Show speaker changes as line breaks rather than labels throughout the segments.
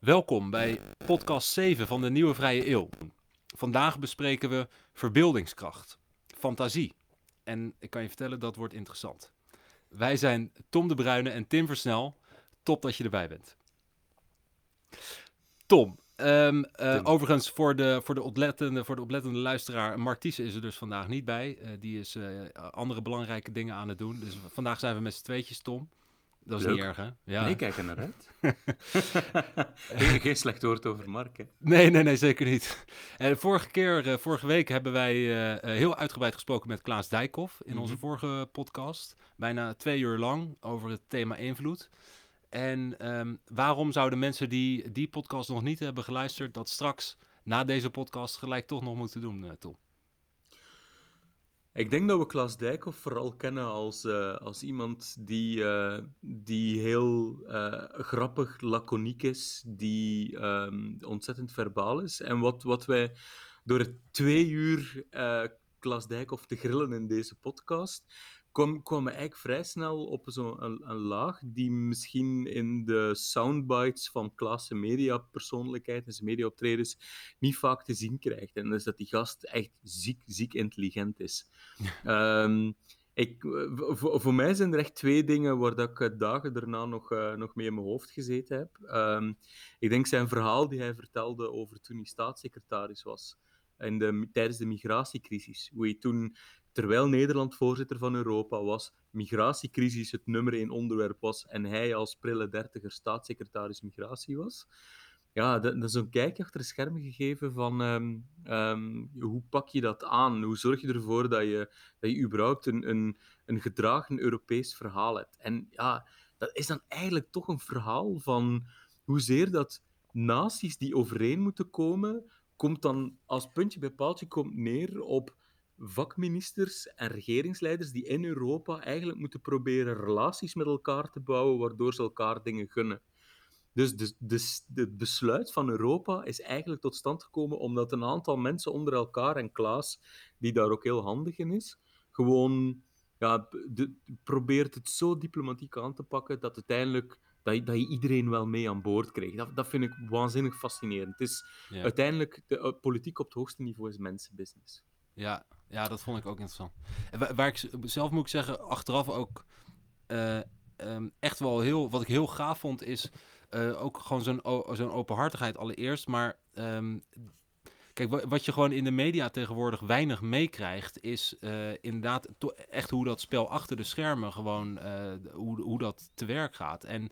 Welkom bij podcast 7 van de Nieuwe Vrije Eeuw. Vandaag bespreken we verbeeldingskracht, fantasie. En ik kan je vertellen, dat wordt interessant. Wij zijn Tom de Bruyne en Tim Versnel. Top dat je erbij bent. Tom, ehm, eh,
Tim.
overigens voor de, voor, de oplettende, voor de oplettende luisteraar, Marties is er dus vandaag niet bij. Eh, die is eh, andere belangrijke dingen aan het doen. Dus vandaag zijn we met z'n tweetjes, Tom. Dat is
Leuk.
niet erg, hè? Ja.
Nee, kijk er naar uit. geen, geen slecht woord over Mark, hè.
Nee, nee, nee, zeker niet. En vorige keer, eh, vorige week hebben wij eh, eh, heel uitgebreid gesproken met Klaas Dijkhoff in onze
Mhm.
vorige podcast. Bijna twee uur lang over het thema invloed. En ehm, waarom zouden mensen die die podcast nog niet hebben geluisterd, dat straks na deze podcast gelijk toch nog moeten doen, eh, Tom?
Ik denk dat we Klaas Dijkhoff vooral kennen als, eh, als iemand die, eh, die heel eh, grappig, laconiek is, die ehm, ontzettend verbaal is. En wat, wat wij door twee uur Klaas Dijkhoff te grillen in deze podcast, kwam, kwamen we eigenlijk vrij snel op zo'n een, een laag die misschien in de soundbites van Klaas' mediapersoonlijkheid en zijn mediaoptredens niet vaak te zien krijgt. En dat is dat die gast echt ziek, ziek intelligent is. Ehm, ik, voor, voor mij zijn er echt twee dingen waar dat ik eh, dagen daarna nog, eh, nog mee in mijn hoofd gezeten heb. Ehm, ik denk zijn verhaal die hij vertelde over toen hij staatssecretaris was in de, tijdens de migratiecrisis. Hoe hij toen, terwijl Nederland voorzitter van Europa was, migratiecrisis het nummer één onderwerp was en hij als prille dertiger staatssecretaris migratie was. Ja, dat, is een kijkje achter de schermen gegeven van ehm, ehm, hoe pak je dat aan? Hoe zorg je ervoor dat je, dat je überhaupt een, een, een gedragen Europees verhaal hebt? En ja, dat is dan eigenlijk toch een verhaal van hoezeer dat naties die overeen moeten komen, komt dan als puntje bij paaltje komt neer op vakministers en regeringsleiders die in Europa eigenlijk moeten proberen relaties met elkaar te bouwen, waardoor ze elkaar dingen gunnen. Dus de, de, het besluit van Europa is eigenlijk tot stand gekomen omdat een aantal mensen onder elkaar, en Klaas, die daar ook heel handig in is, gewoon ja, de, probeert het zo diplomatiek aan te pakken dat uiteindelijk dat je, dat je iedereen wel mee aan boord krijgt. Dat, dat vind ik waanzinnig fascinerend. Het is
Ja.
uiteindelijk, de uh, politiek op het hoogste niveau is mensenbusiness.
Ja, ja, dat vond ik ook interessant. Waar ik zelf moet ik zeggen, achteraf ook eh, ehm, echt wel heel, wat ik heel gaaf vond, is eh, ook gewoon zo'n zo'n openhartigheid allereerst. Maar ehm, kijk, wa- wat je gewoon in de media tegenwoordig weinig meekrijgt, is eh, inderdaad echt hoe dat spel achter de schermen gewoon, hoe, hoe dat te werk gaat. En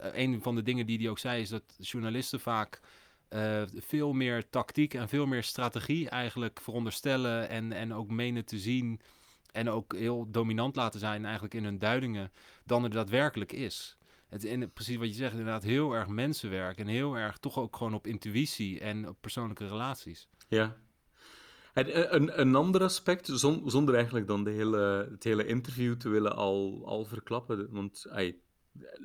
een van de dingen die hij ook zei, is dat journalisten vaak eh, veel meer tactiek en veel meer strategie eigenlijk veronderstellen en, en ook menen te zien en ook heel dominant laten zijn eigenlijk in hun duidingen dan er daadwerkelijk is. Het precies wat je zegt, inderdaad heel erg mensenwerk en heel erg toch ook gewoon op intuïtie en op persoonlijke relaties.
Ja. En een, een ander aspect, zon- zonder eigenlijk dan de hele, het hele interview te willen al, al verklappen, want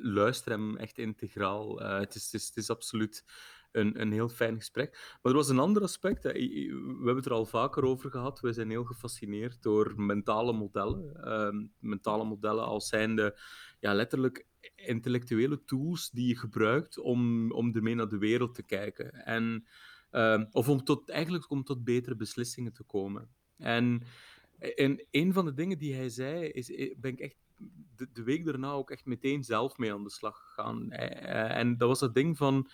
luister hem echt integraal. Eh, het, is, het is absoluut een, een heel fijn gesprek. Maar er was een ander aspect, eh, we hebben het er al vaker over gehad, we zijn heel gefascineerd door mentale modellen. Ehm, mentale modellen als zijnde ja, letterlijk intellectuele tools die je gebruikt om, om ermee naar de wereld te kijken. En Um, of om tot, eigenlijk om tot betere beslissingen te komen. En, en een van de dingen die hij zei, is, ben ik echt de, de week daarna ook echt meteen zelf mee aan de slag gegaan. Uh, en dat was dat ding van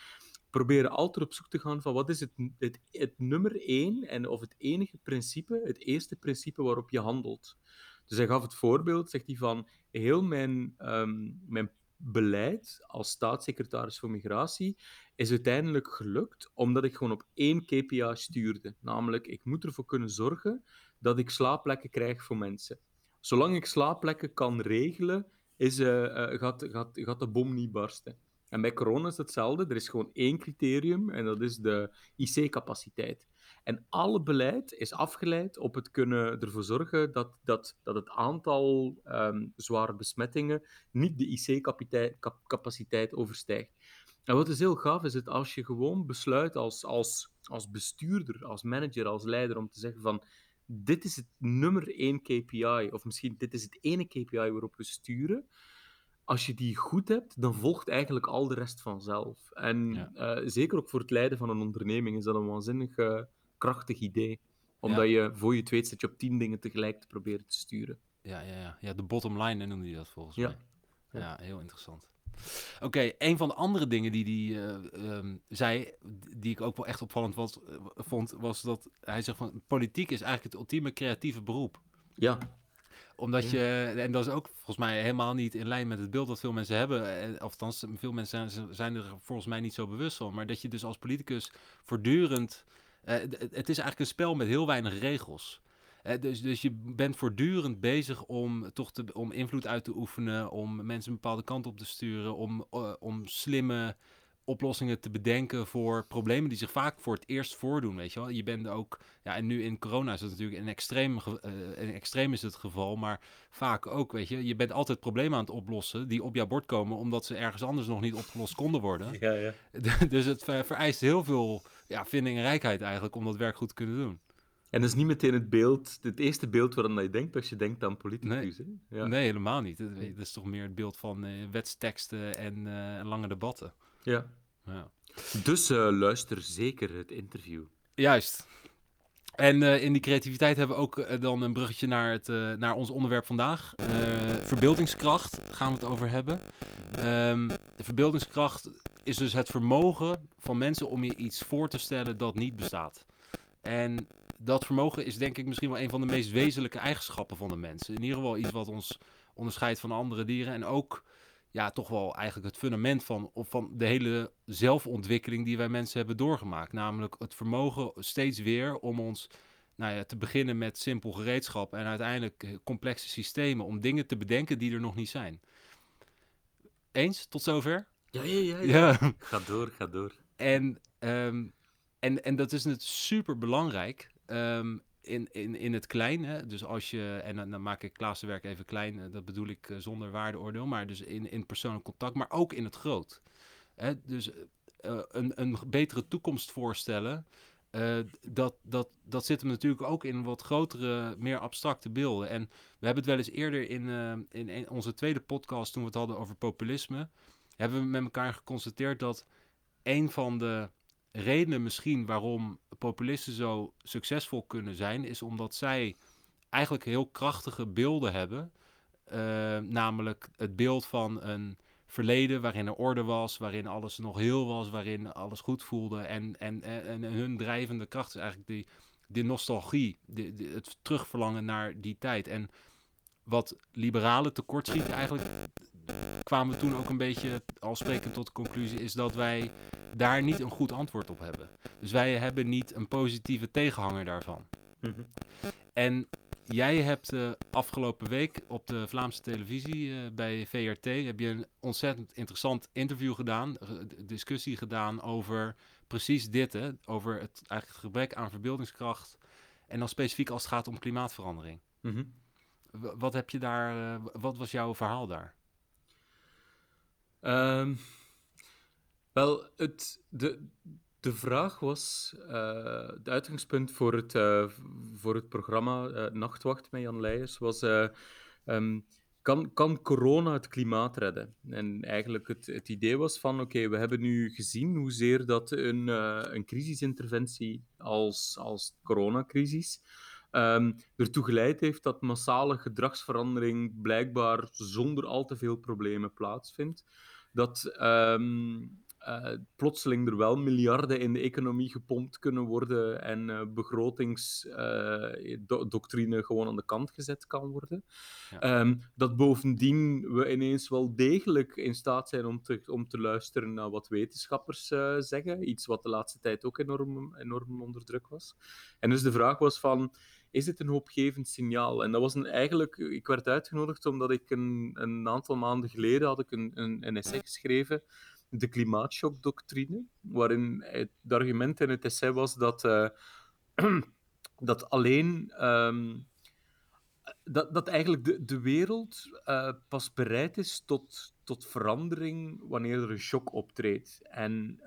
proberen altijd op zoek te gaan van wat is het, het, het nummer één en of het enige principe, het eerste principe waarop je handelt. Dus hij gaf het voorbeeld, zegt hij van heel mijn, um, mijn beleid als staatssecretaris voor migratie is uiteindelijk gelukt omdat ik gewoon op één KPI stuurde. Namelijk, ik moet ervoor kunnen zorgen dat ik slaapplekken krijg voor mensen. Zolang ik slaapplekken kan regelen, is, uh, uh, gaat, gaat, gaat de bom niet barsten. En bij corona is hetzelfde. Er is gewoon één criterium en dat is de IC-capaciteit. En alle beleid is afgeleid op het kunnen ervoor zorgen dat, dat, dat het aantal um, zware besmettingen niet de IC-capaciteit overstijgt. En wat is heel gaaf is het als je gewoon besluit als, als, als bestuurder, als manager, als leider om te zeggen van dit is het nummer één KPI, of misschien dit is het ene KPI waarop we sturen. Als je die goed hebt, dan volgt eigenlijk al de rest vanzelf. En
Ja.
eh, zeker ook voor het leiden van een onderneming is dat een waanzinnig eh, krachtig idee. Omdat
Ja.
je voor je het weet zit je op tien dingen tegelijk te proberen te sturen.
Ja, ja, ja. ja de bottom line noemde hij dat volgens
Ja.
mij. Ja,
Ja.
heel interessant. Oké, een van de andere dingen die hij eh, ehm, zei, die ik ook wel echt opvallend was, vond, was dat hij zegt van politiek is eigenlijk het ultieme creatieve beroep.
Ja,
Omdat je, en dat is ook volgens mij helemaal niet in lijn met het beeld dat veel mensen hebben. eh, Althans, veel mensen zijn, zijn er volgens mij niet zo bewust van. Maar dat je dus als politicus voortdurend. eh, het is eigenlijk een spel met heel weinig regels. Eh, dus, dus je bent voortdurend bezig om toch te, om invloed uit te oefenen, om mensen een bepaalde kant op te sturen, om, om slimme oplossingen te bedenken voor problemen die zich vaak voor het eerst voordoen, weet je wel. Je bent ook, ja, en nu in corona is het natuurlijk een extreem, eh, een extreem is het geval, maar vaak ook, weet je. Je bent altijd problemen aan het oplossen die op jouw bord komen, omdat ze ergens anders nog niet opgelost konden worden.
ja, ja.
dus het ver- vereist heel veel ja, vindingrijkheid eigenlijk om dat werk goed te kunnen doen.
En dat is niet meteen het beeld, het eerste beeld waaraan je denkt als je denkt aan politicus. Hè? Ja.
Nee, helemaal niet. Het, het is toch meer het beeld van eh, wetsteksten en eh, lange debatten.
Ja.
Ja.
Dus eh, luister zeker het interview.
Juist. En eh, in die creativiteit hebben we ook eh, dan een bruggetje naar, het, naar ons onderwerp vandaag. Verbeeldingskracht gaan we het over hebben. Ehm, de verbeeldingskracht is dus het vermogen van mensen om je iets voor te stellen dat niet bestaat. En dat vermogen is denk ik misschien wel een van de meest wezenlijke eigenschappen van de mensen. In ieder geval iets wat ons onderscheidt van andere dieren. En ook ja, toch wel eigenlijk het fundament van, van de hele zelfontwikkeling die wij mensen hebben doorgemaakt. Namelijk het vermogen steeds weer om ons nou ja, te beginnen met simpel gereedschap en uiteindelijk eh, complexe systemen om dingen te bedenken die er nog niet zijn. Eens? Tot zover?
Ja, ja, ja. ja.
Ja.
Ga door, ga door.
En, ehm, en, en dat is natuurlijk super belangrijk ehm, in, in, in het klein. Hè? Dus als je, en dan, maak ik Klaas' werk even klein, eh, dat bedoel ik eh, zonder waardeoordeel, maar dus in, in persoonlijk contact, maar ook in het groot. Hè? Dus eh, een, een betere toekomst voorstellen, dat, dat, dat zit hem natuurlijk ook in wat grotere, meer abstracte beelden. En we hebben het wel eens eerder in, in, in onze tweede podcast, toen we het hadden over populisme, hebben we met elkaar geconstateerd dat een van de redenen misschien waarom populisten zo succesvol kunnen zijn, is omdat zij eigenlijk heel krachtige beelden hebben. Eh, namelijk het beeld van een verleden waarin er orde was, waarin alles nog heel was, waarin alles goed voelde. En, en, en, hun drijvende kracht is eigenlijk die, die nostalgie, het terugverlangen naar die tijd. En wat liberalen tekortschieten eigenlijk, kwamen we toen ook een beetje al sprekend tot de conclusie, is dat wij daar niet een goed antwoord op hebben. Dus wij hebben niet een positieve tegenhanger daarvan.
Mhm.
En jij hebt eh, afgelopen week op de Vlaamse televisie eh, bij VRT heb je een ontzettend interessant interview gedaan, eh, discussie gedaan over precies dit, hè, over het eigenlijk het gebrek aan verbeeldingskracht en dan specifiek als het gaat om klimaatverandering.
Mhm.
Wat heb je daar, wat was jouw verhaal daar?
Ehm, wel, het, de, de vraag was, eh het uitgangspunt voor het, eh, voor het programma eh, Nachtwacht met Jan Leijers was, eh, ehm, kan, kan corona het klimaat redden? En eigenlijk het, het idee was van, oké, we hebben nu gezien hoezeer dat een, een crisisinterventie als, als coronacrisis ehm, ertoe geleid heeft dat massale gedragsverandering blijkbaar zonder al te veel problemen plaatsvindt. Dat ehm, eh, plotseling er wel miljarden in de economie gepompt kunnen worden en eh begrotingsdoctrine gewoon aan de kant gezet kan worden.
Ja.
Ehm, dat bovendien we ineens wel degelijk in staat zijn om te, om te luisteren naar wat wetenschappers eh, zeggen. Iets wat de laatste tijd ook enorm, enorm onder druk was. En dus de vraag was van, is het een hoopgevend signaal? En dat was een, eigenlijk, ik werd uitgenodigd omdat ik een, een aantal maanden geleden had ik een, een, essay geschreven, de klimaatshockdoctrine, waarin het, het argument in het essay was dat, eh, dat alleen ehm, dat, dat eigenlijk de, de wereld eh, pas bereid is tot, tot verandering wanneer er een shock optreedt. En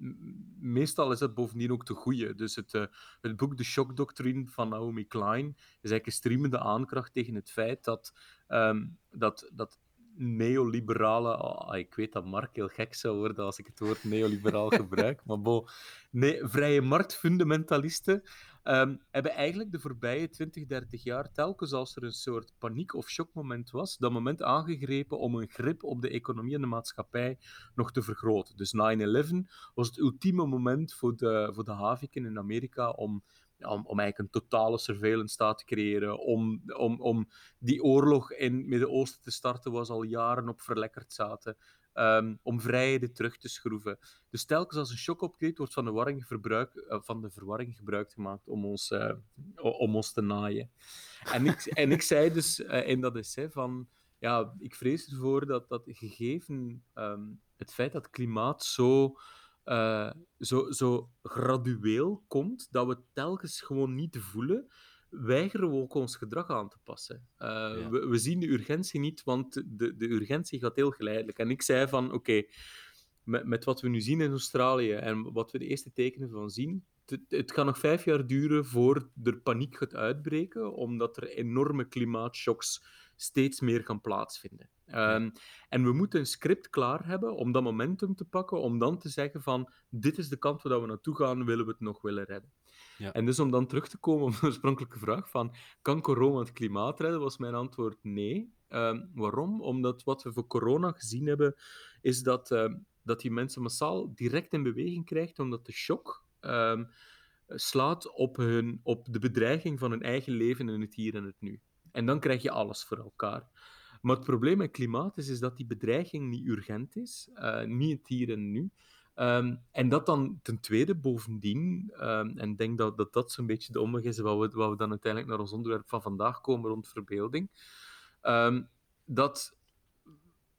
m- meestal is dat bovendien ook de goede. Dus het, eh, het boek De Shockdoctrine van Naomi Klein is eigenlijk een streamende aankracht tegen het feit dat, ehm, dat, dat neoliberale... ah, ik weet dat Mark heel gek zou worden als ik het woord neoliberaal gebruik, maar bo, nee, vrije marktfundamentalisten ehm, hebben eigenlijk de voorbije 20, 30 jaar telkens als er een soort paniek- of shockmoment was, dat moment aangegrepen om een grip op de economie en de maatschappij nog te vergroten. Dus 9-11 was het ultieme moment voor de, voor de haviken in Amerika om om, om eigenlijk een totale surveillance staat te creëren, om, om, om die oorlog in het Midden-Oosten te starten, was al jaren op verlekkerd zaten, um, om vrijheden terug te schroeven. Dus telkens als een shock optreedt, wordt van de, warring verbruik, uh, van de verwarring gebruik gemaakt om ons, uh, om ons te naaien. En ik, en ik zei dus uh, in dat essay van, ja, ik vrees ervoor dat, dat gegeven um, het feit dat klimaat zo zo, zo gradueel komt, dat we telkens gewoon niet voelen, weigeren we ook ons gedrag aan te passen. Uh, ja. we, we, zien de urgentie niet, want de, de urgentie gaat heel geleidelijk. En ik zei van, oké, okay, met, met wat we nu zien in Australië en wat we de eerste tekenen van zien, het, het gaat nog vijf jaar duren voor er paniek gaat uitbreken, omdat er enorme klimaatshocks steeds meer gaan plaatsvinden. Um, en we moeten een script klaar hebben om dat momentum te pakken, om dan te zeggen van dit is de kant waar we naartoe gaan, willen we het nog willen redden. En dus om dan terug te komen op de oorspronkelijke vraag van kan corona het klimaat redden, was mijn antwoord nee. Um, waarom? Omdat wat we voor corona gezien hebben, is dat, uh, dat die mensen massaal direct in beweging krijgt, omdat de shock um, slaat op, hun, op de bedreiging van hun eigen leven in het hier en het nu. En dan krijg je alles voor elkaar. Maar het probleem met klimaat is, is dat die bedreiging niet urgent is, uh, niet het hier en nu. Um, en dat dan ten tweede bovendien, um, en ik denk dat dat, dat zo'n beetje de omweg is wat we, we dan uiteindelijk naar ons onderwerp van vandaag komen rond verbeelding, um, dat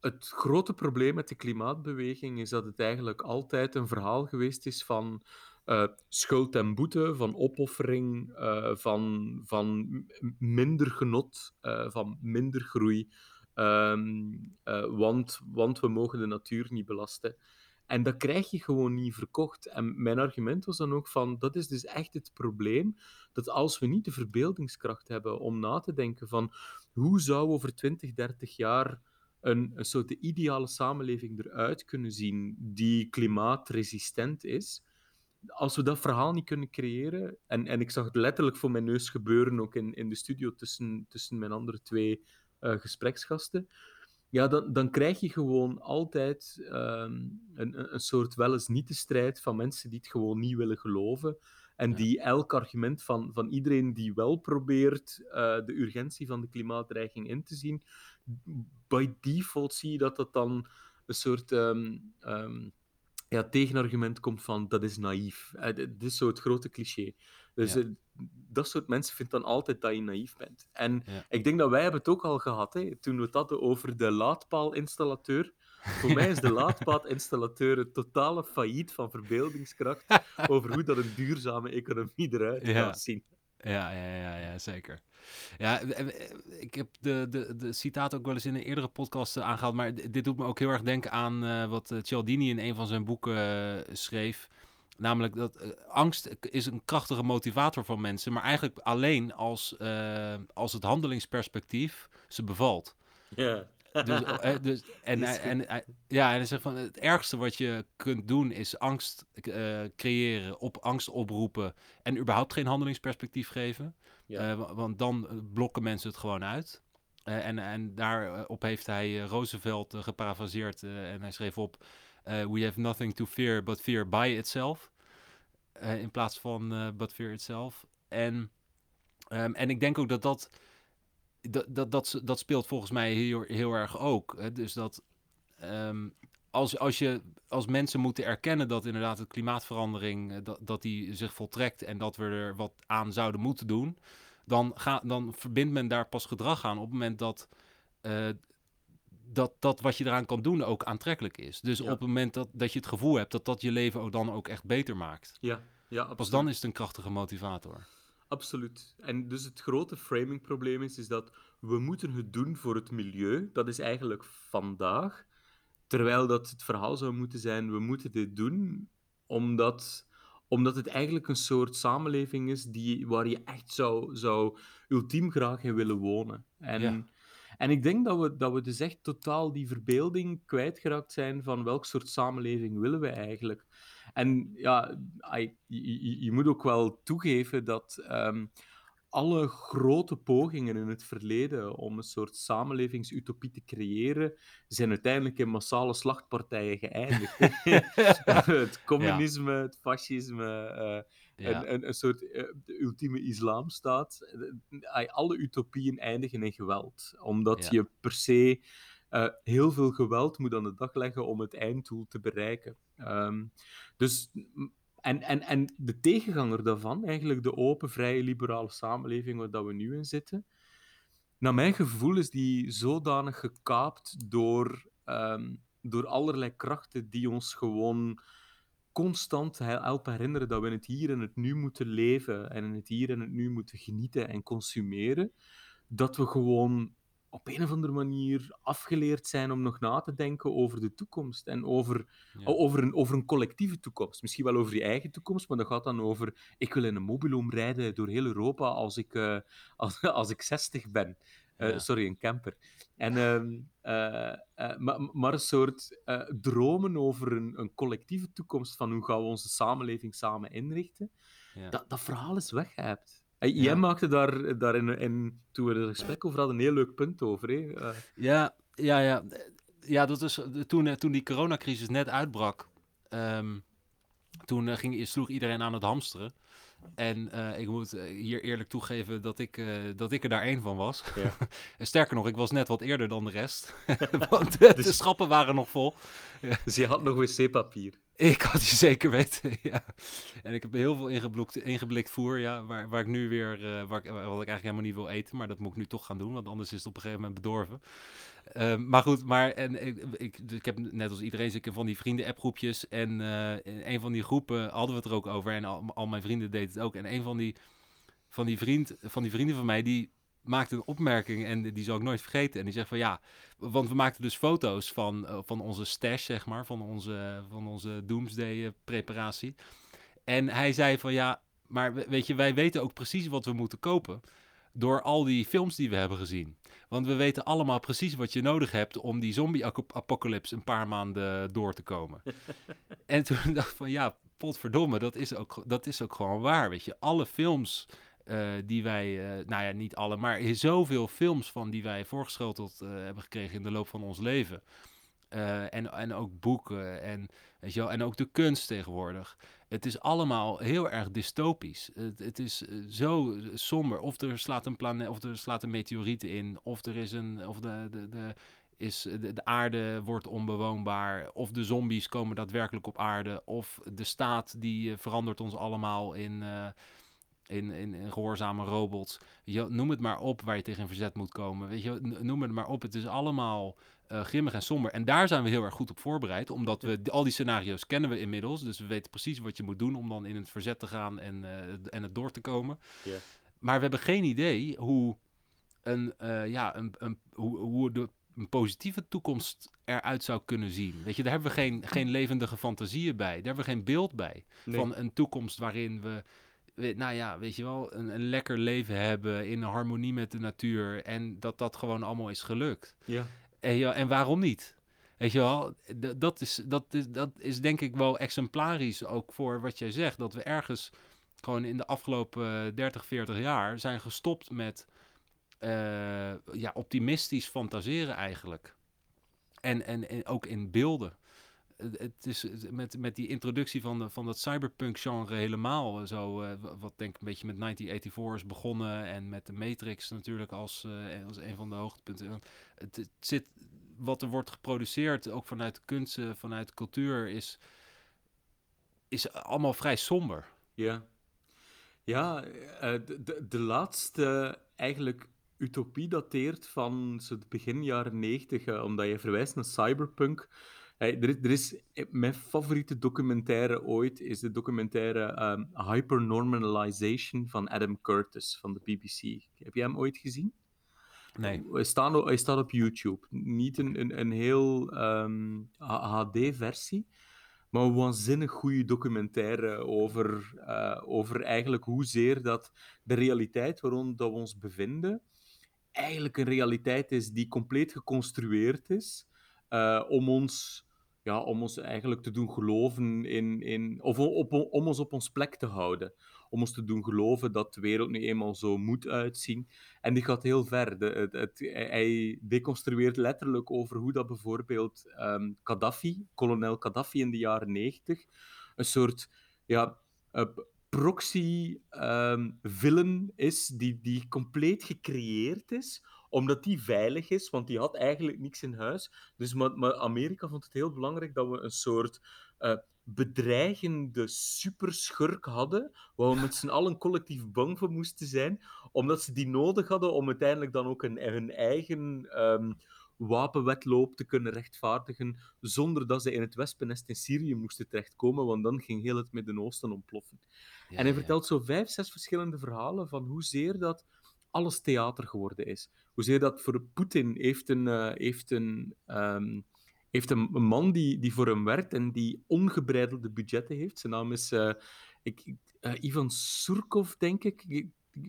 het grote probleem met de klimaatbeweging is dat het eigenlijk altijd een verhaal geweest is van uh, schuld en boete, van opoffering, uh, van, van minder genot, uh, van minder groei. Want, want we mogen de natuur niet belasten. En dat krijg je gewoon niet verkocht. En mijn argument was dan ook van, dat is dus echt het probleem, dat als we niet de verbeeldingskracht hebben om na te denken van, hoe zou over 20, 30 jaar een, een soort de ideale samenleving eruit kunnen zien die klimaatresistent is, als we dat verhaal niet kunnen creëren, en, en ik zag het letterlijk voor mijn neus gebeuren, ook in, in de studio tussen, tussen mijn andere twee uh, gespreksgasten, ja, dan, dan krijg je gewoon altijd um, een, een soort wel eens niet de strijd van mensen die het gewoon niet willen geloven. En die elk argument van, van iedereen die wel probeert uh, de urgentie van de klimaatdreiging in te zien, by default zie je dat dat dan een soort um, um, ja, tegenargument komt van dat is naïef. Uh, dit is zo het grote cliché. Dus ja. uh, dat soort mensen vinden dan altijd dat je naïef bent. En ja. ik denk dat wij hebben het ook al gehad, hè, toen we het hadden over de laadpaalinstallateur. Voor mij is de laadpaalinstallateur een totale failliet van verbeeldingskracht over hoe dat een duurzame economie eruit
ja.
gaat zien.
Ja, ja, ja, ja, zeker. Ja, ik heb de, de, de citaat ook wel eens in een eerdere podcast aangehaald, maar dit doet me ook heel erg denken aan uh, wat Cialdini in een van zijn boeken uh, schreef. Namelijk dat uh, angst is een krachtige motivator van mensen, maar eigenlijk alleen als, als het handelingsperspectief ze bevalt.
Ja.
Dus, uh, dus, en, en, en, ja, en hij zegt van het ergste wat je kunt doen is angst uh, creëren, op angst oproepen en überhaupt geen handelingsperspectief geven. Ja. Uh, want dan blokken mensen het gewoon uit. en, en daarop heeft hij Roosevelt geparafraseerd en hij schreef op: We have nothing to fear but fear by itself. In plaats van but fear itself. En, um, en ik denk ook dat dat dat, dat, dat, speelt volgens mij heel, heel erg ook. Hè? Dus dat um, als, als, je, als mensen moeten erkennen dat inderdaad de klimaatverandering dat, dat die zich voltrekt en dat we er wat aan zouden moeten doen, dan, ga, dan verbindt men daar pas gedrag aan op het moment dat, uh, dat dat wat je eraan kan doen ook aantrekkelijk is. Dus ja. op het moment dat, dat je het gevoel hebt dat dat je leven ook dan ook echt beter maakt.
Ja, ja absoluut.
Pas dan is het een krachtige motivator.
Absoluut. En dus het grote framingprobleem is, is dat we moeten het doen voor het milieu. Dat is eigenlijk vandaag. Terwijl dat het verhaal zou moeten zijn, we moeten dit doen omdat, omdat het eigenlijk een soort samenleving is die, waar je echt zou, zou ultiem graag in willen wonen. En, ja. En ik denk dat we, dat we dus echt totaal die verbeelding kwijtgeraakt zijn van welk soort samenleving willen we eigenlijk. En ja, I- je, je moet ook wel toegeven dat ehm, alle grote pogingen in het verleden om een soort samenlevingsutopie te creëren, zijn uiteindelijk in massale slachtpartijen geëindigd. het communisme, het fascisme, eh,
Ja,
een, een, een soort eh, ultieme islamstaat. Eh, Alle utopieën eindigen in geweld, omdat
Ja.
je per se eh, heel veel geweld moet aan de dag leggen om het einddoel te bereiken. Ehm, dus, en, en, en de tegenganger daarvan, eigenlijk de open, vrije, liberale samenleving waar dat we nu in zitten, naar mijn gevoel is die zodanig gekaapt door, ehm, door allerlei krachten die ons gewoon constant he- helpen herinneren dat we in het hier en het nu moeten leven en in het hier en het nu moeten genieten en consumeren, dat we gewoon op een of andere manier afgeleerd zijn om nog na te denken over de toekomst en over,
ja.
over, een, over een collectieve toekomst. Misschien wel over je eigen toekomst, maar dat gaat dan over ik wil in een mobiloom rijden door heel Europa als ik, eh, als, als ik 60 ben. Eh,
Ja.
Sorry, een camper. En, ehm, eh, eh, maar, maar een soort dromen over een, een collectieve toekomst van hoe gaan we onze samenleving samen inrichten,
Ja.
dat, dat verhaal is weggehept. Eh,
Ja.
Jij maakte daar, daar in, in, toen we er gesprek over hadden, een heel leuk punt over. Hè?
Ja, ja, ja. Ja, dat is toen, toen die coronacrisis net uitbrak. ehm, toen ging, sloeg iedereen aan het hamsteren. En eh, ik moet eh, hier eerlijk toegeven dat ik, eh, dat ik er daar één van was.
Ja.
En Sterker nog, ik was net wat eerder dan de rest. Want eh, de
Dus-
schappen waren nog vol.
dus je had nog wc-papier.
Ik had je zeker weten, ja. En ik heb heel veel ingeblikt, ingeblikt voer, ja, waar, waar ik nu weer, eh, waar ik, wat ik eigenlijk helemaal niet wil eten, maar dat moet ik nu toch gaan doen, want anders is het op een gegeven moment bedorven. Ehm, maar goed, maar en ik, ik, ik heb net als iedereen zeker van die vrienden-appgroepjes en eh, in een van die groepen hadden we het er ook over en al, al mijn vrienden deden het ook. En een van die, van die, vriend, van die vrienden van mij, die maakte een opmerking en die zal ik nooit vergeten. En die zegt van ja, want we maakten dus foto's van, eh, van onze stash, zeg maar, van onze, van onze doomsday-preparatie. En hij zei van ja, maar we- weet je, wij weten ook precies wat we moeten kopen door al die films die we hebben gezien. Want we weten allemaal precies wat je nodig hebt om die zombie-apocalypse een paar maanden door te komen. en toen dacht ik van ja, potverdomme, dat is ook, dat is ook gewoon waar, weet je. Alle films eh, die wij, eh, nou ja, niet alle, maar zoveel films van die wij voorgeschoteld eh, hebben gekregen in de loop van ons leven. En, en ook boeken en, weet je wel, en ook de kunst tegenwoordig. Het is allemaal heel erg dystopisch. Het, het is zo somber. Of er slaat een planeet, of er slaat een meteoriet in, of er is een, of de, de, de, is, de, de aarde wordt onbewoonbaar, of de zombies komen daadwerkelijk op aarde, of de staat die verandert ons allemaal in, in, in, in gehoorzame robots. Je, noem het maar op waar je tegen verzet moet komen. Weet je, noem het maar op. Het is allemaal eh, grimmig en somber. En daar zijn we heel erg goed op voorbereid, omdat we al die scenario's kennen we inmiddels. Dus we weten precies wat je moet doen om dan in het verzet te gaan en, eh, en het door te komen. Maar we hebben geen idee hoe een, eh, ja, een, een, hoe, hoe de, een positieve toekomst eruit zou kunnen zien. Weet je, daar hebben we geen, geen levendige fantasieën bij. Daar hebben we geen beeld bij
Nee.
van een toekomst waarin we- nou ja, weet je wel, een, een lekker leven hebben in harmonie met de natuur en dat dat gewoon allemaal is gelukt.
Ja.
En, ja, en waarom niet? Weet je wel, dat is, dat, is, dat is denk ik wel exemplarisch ook voor wat jij zegt. Dat we ergens gewoon in de afgelopen eh, 30, 40 jaar zijn gestopt met eh, ja, optimistisch fantaseren eigenlijk. En, en, en ook in beelden. Het- is met, met die introductie van, van dat cyberpunk-genre helemaal eh, zo, eh, wa- wat denk ik een beetje met 1984 is begonnen en met de Matrix natuurlijk als, eh, als een van de hoogtepunten. Het, zit, wat er wordt geproduceerd, ook vanuit kunst, vanuit cultuur, is, is allemaal vrij somber.
Ja, ja de, de, laatste eigenlijk utopie dateert van het begin jaren negentig, omdat je verwijst naar cyberpunk. Eh, er, is- er is, eh, mijn favoriete documentaire ooit is de documentaire ehm, Hypernormalization van Adam Curtis van de BBC. Heb jij hem ooit gezien?
Nee.
Hij staat, op- hij staat op YouTube. Niet een, een, een heel ehm, HD-versie, maar een waanzinnig goede documentaire over, eh, over eigenlijk hoezeer dat de realiteit waarin dat we ons bevinden eigenlijk een realiteit is die compleet geconstrueerd is uh, om ons ja, om ons eigenlijk te doen geloven in, in of op, om ons op ons plek te houden. Om ons te doen geloven dat de wereld nu eenmaal zo moet uitzien. En die gaat heel ver. De, het, hij deconstrueert letterlijk over hoe dat bijvoorbeeld um, Gaddafi, kolonel Gaddafi in de jaren negentig, een soort ja, uh, proxy-villain um, is die, die compleet gecreëerd is omdat die veilig is, want die had eigenlijk niks in huis. Dus maar, maar Amerika vond het heel belangrijk dat we een soort uh, bedreigende superschurk hadden, waar we met z'n allen collectief bang voor moesten zijn, omdat ze die nodig hadden om uiteindelijk dan ook een, hun eigen um, wapenwetloop te kunnen rechtvaardigen, zonder dat ze in het wespennest in Syrië moesten terechtkomen, want dan ging heel het Midden-Oosten ontploffen. Ja, en hij vertelt zo vijf, zes verschillende verhalen van hoezeer dat alles theater geworden is. Hoezeer dat voor Poetin heeft een, uh, heeft een, um, heeft een, een, man die, die voor hem werkt en die ongebreidelde budgetten heeft. Zijn naam is uh, ik, uh, Ivan Surkov, denk ik. ik.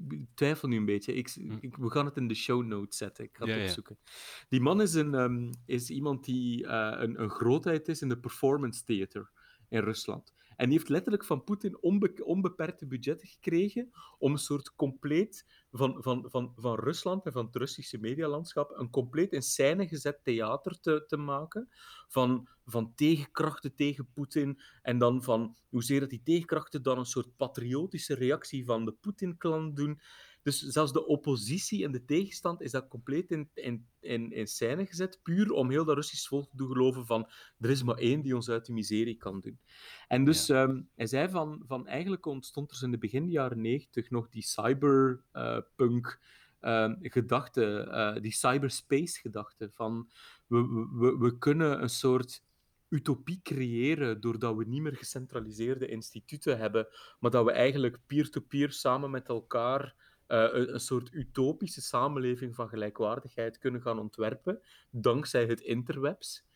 ik. twijfel nu een beetje. Ik, hm. ik, we gaan het in de show notes zetten. Ik ga het ja, opzoeken. Ja. Die man is, een, um, is iemand die een, een grootheid is in de performance theater in Rusland. En die heeft letterlijk van Poetin onbe onbeperkte budgetten gekregen om een soort compleet van, van, van, van Rusland en van het Russische medialandschap een compleet in scène gezet theater te, te maken. Van, van tegenkrachten tegen Poetin en dan van hoezeer dat die tegenkrachten dan een soort patriotische reactie van de Poetin-klan doen. Dus zelfs de oppositie en de tegenstand is dat compleet in, in, in, in scène gezet, puur om heel dat Russisch volk te doen geloven van er is maar één die ons uit de miserie kan doen. En dus ja. um, hij zei van, van eigenlijk ontstond er in de begin jaren negentig nog die cyberpunk uh, uh, gedachte, uh, die cyberspace gedachte van we, we, we kunnen een soort utopie creëren doordat we niet meer gecentraliseerde instituten hebben, maar dat we eigenlijk peer-to-peer -peer samen met elkaar een, een, soort utopische samenleving van gelijkwaardigheid kunnen gaan ontwerpen, dankzij het interwebs.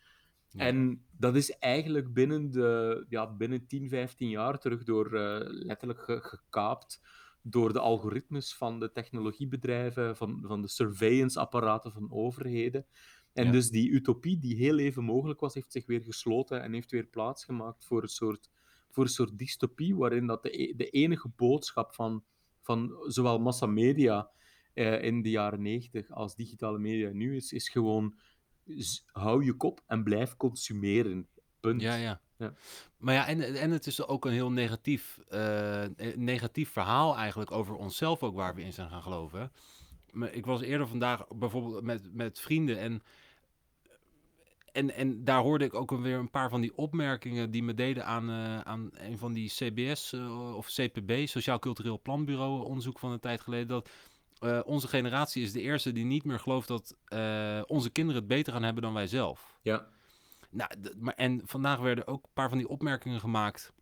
Ja. En dat is eigenlijk binnen, de, ja, binnen 10, 15 jaar terug door uh, letterlijk ge gekaapt door de algoritmes van de technologiebedrijven, van, van de surveillance-apparaten van overheden. En ja. dus die utopie die heel even mogelijk was, heeft zich weer gesloten en heeft weer plaatsgemaakt voor een soort, voor een soort dystopie, waarin dat de, de enige boodschap van van zowel massamedia eh, in de jaren 90 als digitale media nu is, is gewoon hou je kop en blijf consumeren. Punt.
Ja, ja. ja. Maar ja, en, en het is ook een heel negatief, uh, negatief verhaal eigenlijk over onszelf ook waar we in zijn gaan geloven. Maar ik was eerder vandaag bijvoorbeeld met, met vrienden en en, en daar hoorde ik ook weer een paar van die opmerkingen die me deden aan, uh, aan een van die CBS uh, of CPB, Sociaal Cultureel Planbureau, onderzoek van een tijd geleden. Dat uh, onze generatie is de eerste die niet meer gelooft dat onze kinderen het beter gaan hebben dan wij zelf.
Ja.
Nou, maar, en vandaag werden ook een paar van die opmerkingen gemaakt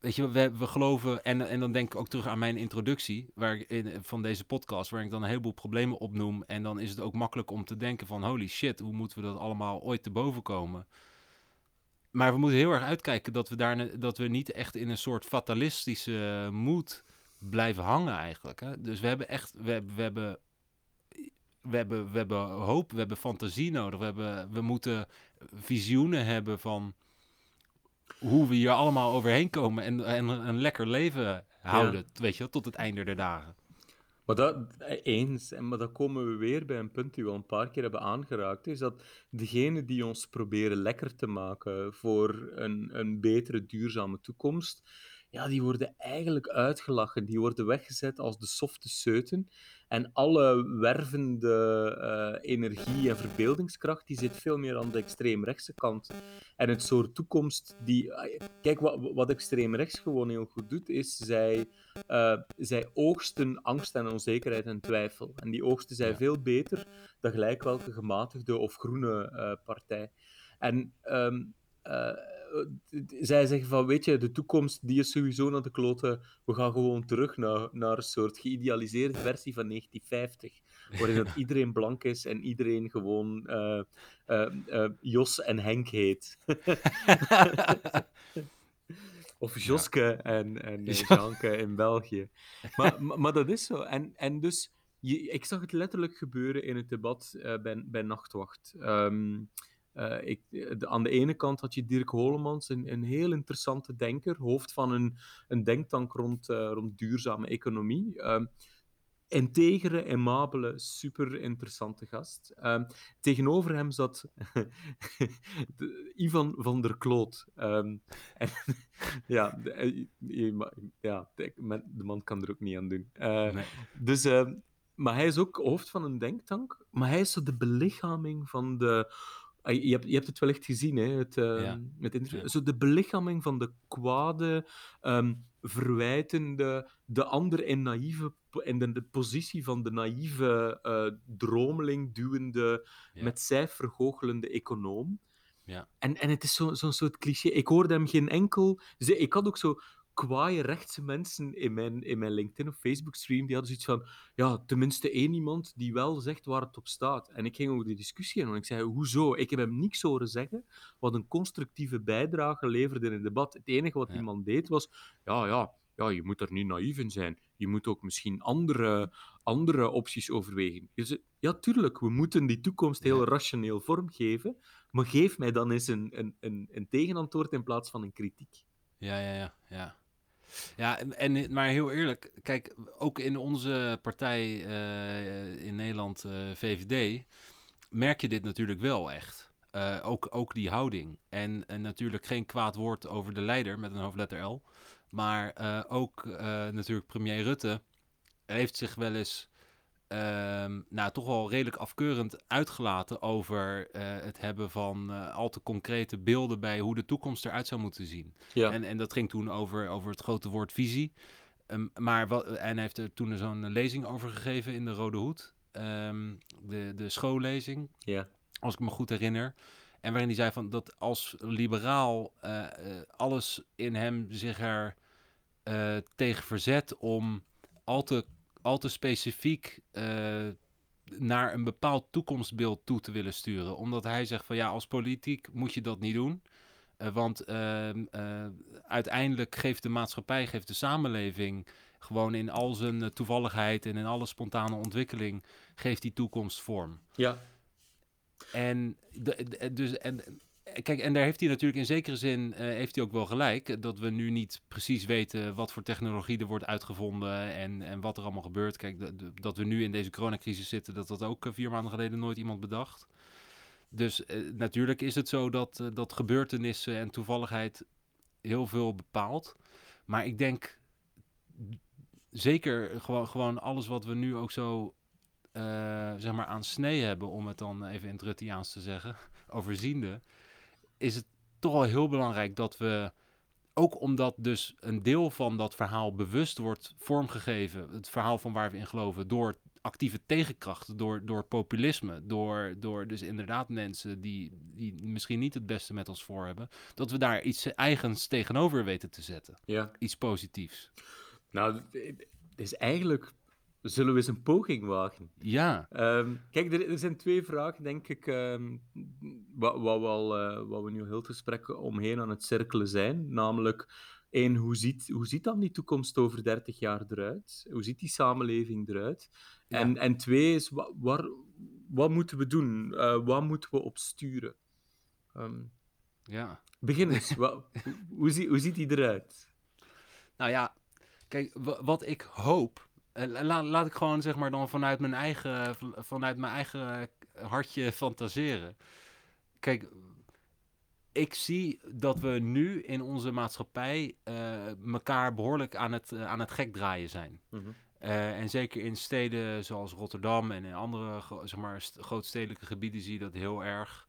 weet je, we, we geloven, en, en dan denk ik ook terug aan mijn introductie waar ik in, van deze podcast, waar ik dan een heleboel problemen opnoem. En dan is het ook makkelijk om te denken van holy shit, hoe moeten we dat allemaal ooit te boven komen? Maar we moeten heel erg uitkijken dat we, daar, dat we niet echt in een soort fatalistische moed blijven hangen eigenlijk. Hè? Dus we hebben echt, we, we hebben we hebben, we hebben hoop, we hebben fantasie nodig. We, hebben, we moeten visioenen hebben van hoe we hier allemaal overheen komen en, en een lekker leven houden, ja. weet je, tot het einde der dagen.
Maar dat eens, en maar dan komen we weer bij een punt die we al een paar keer hebben aangeraakt, is dat degenen die ons proberen lekker te maken voor een, een betere, duurzame toekomst, ja, die worden eigenlijk uitgelachen. Die worden weggezet als de softe seuten. En alle wervende uh, energie en verbeeldingskracht, die zit veel meer aan de extreemrechtse kant. En het soort toekomst die... Kijk, wat, wat extreemrechts gewoon heel goed doet, is zij, uh, zij oogsten angst en onzekerheid en twijfel. En die oogsten zij veel beter dan gelijk welke gematigde of groene uh, partij. En... Um, eh, zij zeggen van, weet je, de toekomst die is sowieso naar de kloten. We gaan gewoon terug naar, naar een soort geïdealiseerde versie van 1950. Waarin dat iedereen blank is en iedereen gewoon uh, uh, Jos en Henk heet. of Joske ja. en, en Janke in België. Maar, maar, maar, dat is zo. En, en dus je, ik zag het letterlijk gebeuren in het debat bij, bij Nachtwacht. Um, uh, ik, de, aan de ene kant had je Dirk Holemans, een, een heel interessante denker, hoofd van een, een denktank rond, uh, rond duurzame economie. Um, integere, aimabele, super interessante gast. Um, tegenover hem zat de, Ivan van der Kloot. Um, en, ja, de, ja de, de, man kan er ook niet aan doen. Uh, nee. Dus, maar hij is ook hoofd van een denktank, maar hij is zo de belichaming van de je hebt, je hebt het wellicht gezien, hè, het, uh, ja. het interview. Ja. Zo de belichaming van de kwade, um, verwijtende, de ander in, naïeve, in de, de positie van de naïeve uh, dromeling duwende, ja. met cijfer goochelende econoom.
Ja.
En, en het is zo'n zo soort cliché. Ik hoorde hem geen enkel... Ik had ook zo kwaaie rechtse mensen in mijn, in mijn LinkedIn of Facebook stream, die hadden zoiets van, ja, tenminste één iemand die wel zegt waar het op staat. En ik ging over die discussie en ik zei, hoezo? Ik heb hem niks horen zeggen wat een constructieve bijdrage leverde in het debat. Het enige wat ja. man deed was, ja, ja, ja, je moet er niet naïef in zijn. Je moet ook misschien andere, andere opties overwegen. Ja, tuurlijk, we moeten die toekomst heel ja. rationeel vormgeven, maar geef mij dan eens een, een, een, een tegenantwoord in plaats van een kritiek.
Ja, ja, ja, ja. Ja, en, maar heel eerlijk, kijk, ook in onze partij uh, in Nederland, uh, VVD, merk je dit natuurlijk wel echt. Uh, ook, ook die houding. En, en natuurlijk geen kwaad woord over de leider met een hoofdletter L. Maar ook natuurlijk premier Rutte heeft zich wel eens um, nou, toch wel redelijk afkeurend uitgelaten over uh, het hebben van uh, al te concrete beelden bij hoe de toekomst eruit zou moeten zien.
Ja.
En, en dat ging toen over, over het grote woord visie. Um, maar wat, en hij heeft er toen zo'n lezing over gegeven in de Rode Hoed. Um, de, de schoollezing,
ja.
als ik me goed herinner. En waarin hij zei van dat als liberaal uh, alles in hem zich er tegen verzet om al te al te specifiek uh, naar een bepaald toekomstbeeld toe te willen sturen. Omdat hij zegt van ja, als politiek moet je dat niet doen. Uh, want uh, uiteindelijk geeft de maatschappij, geeft de samenleving gewoon in al zijn toevalligheid en in alle spontane ontwikkeling, geeft die toekomst vorm.
Ja.
En, de, de, dus, en kijk, en daar heeft hij natuurlijk in zekere zin uh, heeft hij ook wel gelijk. Dat we nu niet precies weten wat voor technologie er wordt uitgevonden en, en wat er allemaal gebeurt. Kijk, dat we nu in deze coronacrisis zitten, dat dat ook vier maanden geleden nooit iemand bedacht. Dus natuurlijk is het zo dat, dat gebeurtenissen en toevalligheid heel veel bepaalt. Maar ik denk zeker gewoon, gewoon alles wat we nu ook zo zeg maar aan snee hebben, om het dan even in het Ruttiaans te zeggen, overziende is het toch wel heel belangrijk dat we, ook omdat dus een deel van dat verhaal bewust wordt vormgegeven, het verhaal van waar we in geloven, door actieve tegenkrachten, door, door populisme, door, door dus inderdaad mensen die, die misschien niet het beste met ons voor hebben, dat we daar iets eigens tegenover weten te zetten.
Ja.
Iets positiefs.
Nou, het is eigenlijk Zullen we eens een poging wagen?
Ja.
Um, kijk, er, er, zijn twee vragen, denk ik, um, wat, wat, we al, uh, wat we nu heel het gesprek omheen aan het cirkelen zijn. Namelijk, één, hoe ziet, hoe ziet dan die toekomst over 30 jaar eruit? Hoe ziet die samenleving eruit? Ja. En, en twee is, wat, waar, wat moeten we doen? Uh, wat moeten we op sturen? Um,
ja.
Begin eens. wat, hoe, hoe, hoe ziet die eruit?
Nou ja, kijk, wat ik hoop uh, laat, laat ik gewoon zeg maar dan vanuit mijn eigen, vanuit mijn eigen hartje fantaseren. Kijk, ik zie dat we nu in onze maatschappij uh, elkaar behoorlijk aan het, uh, aan het gek draaien zijn.
Mm -hmm.
uh, en zeker in steden zoals Rotterdam en in andere zeg maar, grootstedelijke gebieden zie je dat heel erg.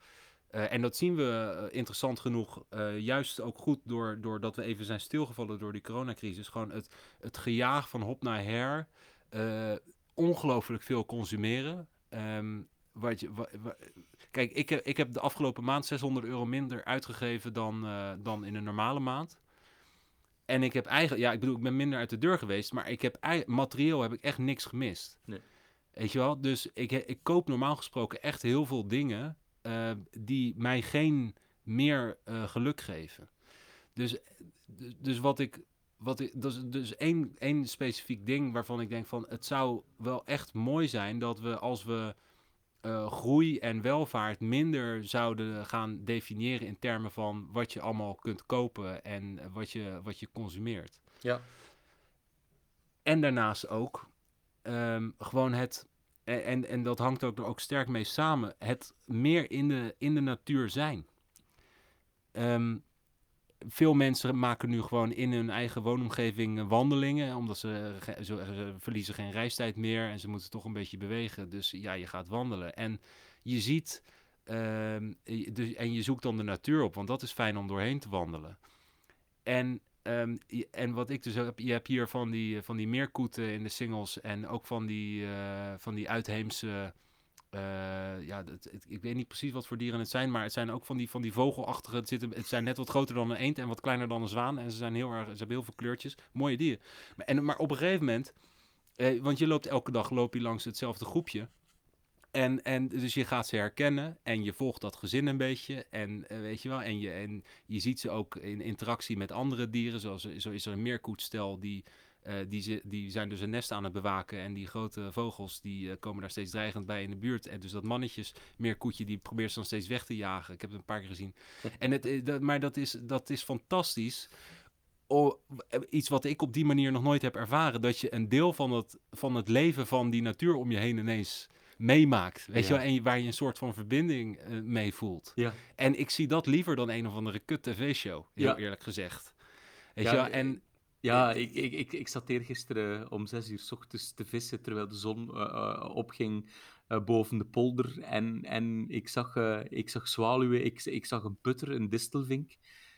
Uh, en dat zien we uh, interessant genoeg, uh, juist ook goed door, doordat we even zijn stilgevallen door die coronacrisis. Gewoon het, het gejaag van hop naar her, ongelooflijk veel consumeren. Um, wat je, kijk, ik, ik heb de afgelopen maand 600 euro minder uitgegeven dan, dan in een normale maand. En ik heb eigenlijk, ja, ik bedoel, ik ben minder uit de deur geweest, maar ik heb materieel heb ik echt niks gemist.
Nee.
Weet je wel? Dus ik, ik koop normaal gesproken echt heel veel dingen uh, die mij geen meer uh, geluk geven. Dus, dus wat ik wat ik, dat is dus één, één specifiek ding waarvan ik denk van het zou wel echt mooi zijn dat we als we eh, groei en welvaart minder zouden gaan definiëren in termen van wat je allemaal kunt kopen en wat je, wat je consumeert.
Ja.
En daarnaast ook ehm, gewoon het, en, en dat hangt ook er ook sterk mee samen, het meer in de, in de natuur zijn. Ehm, veel mensen maken nu gewoon in hun eigen woonomgeving wandelingen, omdat ze, ze, ze, verliezen geen reistijd meer en ze moeten toch een beetje bewegen. Dus ja, je gaat wandelen. En je ziet, ehm, dus, en je zoekt dan de natuur op, want dat is fijn om doorheen te wandelen. En, um, en wat ik dus heb, je hebt hier van die, van die meerkoeten in de singles en ook van die, uh, van die uitheemse uh, ja, ik weet niet precies wat voor dieren het zijn, maar het zijn ook van die, van die vogelachtige. Het, het zijn net wat groter dan een eend en wat kleiner dan een zwaan. En ze zijn heel erg, ze hebben heel veel kleurtjes. Mooie dieren. Maar, en, maar op een gegeven moment, eh, want je loopt elke dag loop je langs hetzelfde groepje. En, en dus je gaat ze herkennen en je volgt dat gezin een beetje. En uh, weet je wel, en je, en je ziet ze ook in interactie met andere dieren. Zoals zo is er een meerkoetstel die uh, die, die zijn dus een nest aan het bewaken. En die grote vogels die uh, komen daar steeds dreigend bij in de buurt. En dus dat mannetjes, meer koetje, die probeert ze dan steeds weg te jagen. Ik heb het een paar keer gezien. en het, eh, dat, maar dat is, dat is fantastisch. Oh, iets wat ik op die manier nog nooit heb ervaren. Dat je een deel van het, van het leven van die natuur om je heen ineens meemaakt. Weet ja. je wel? En waar je een soort van verbinding uh, mee voelt.
Ja.
En ik zie dat liever dan een of andere kut tv-show, heel ja. eerlijk gezegd. Weet je wel? En
ja, ik, ik, ik, ik zat eergisteren om zes uur s ochtends te vissen terwijl de zon uh, uh, opging uh, boven de polder. En, en ik, zag, ik zag zwaluwen, ik, ik zag een putter, een distelvink.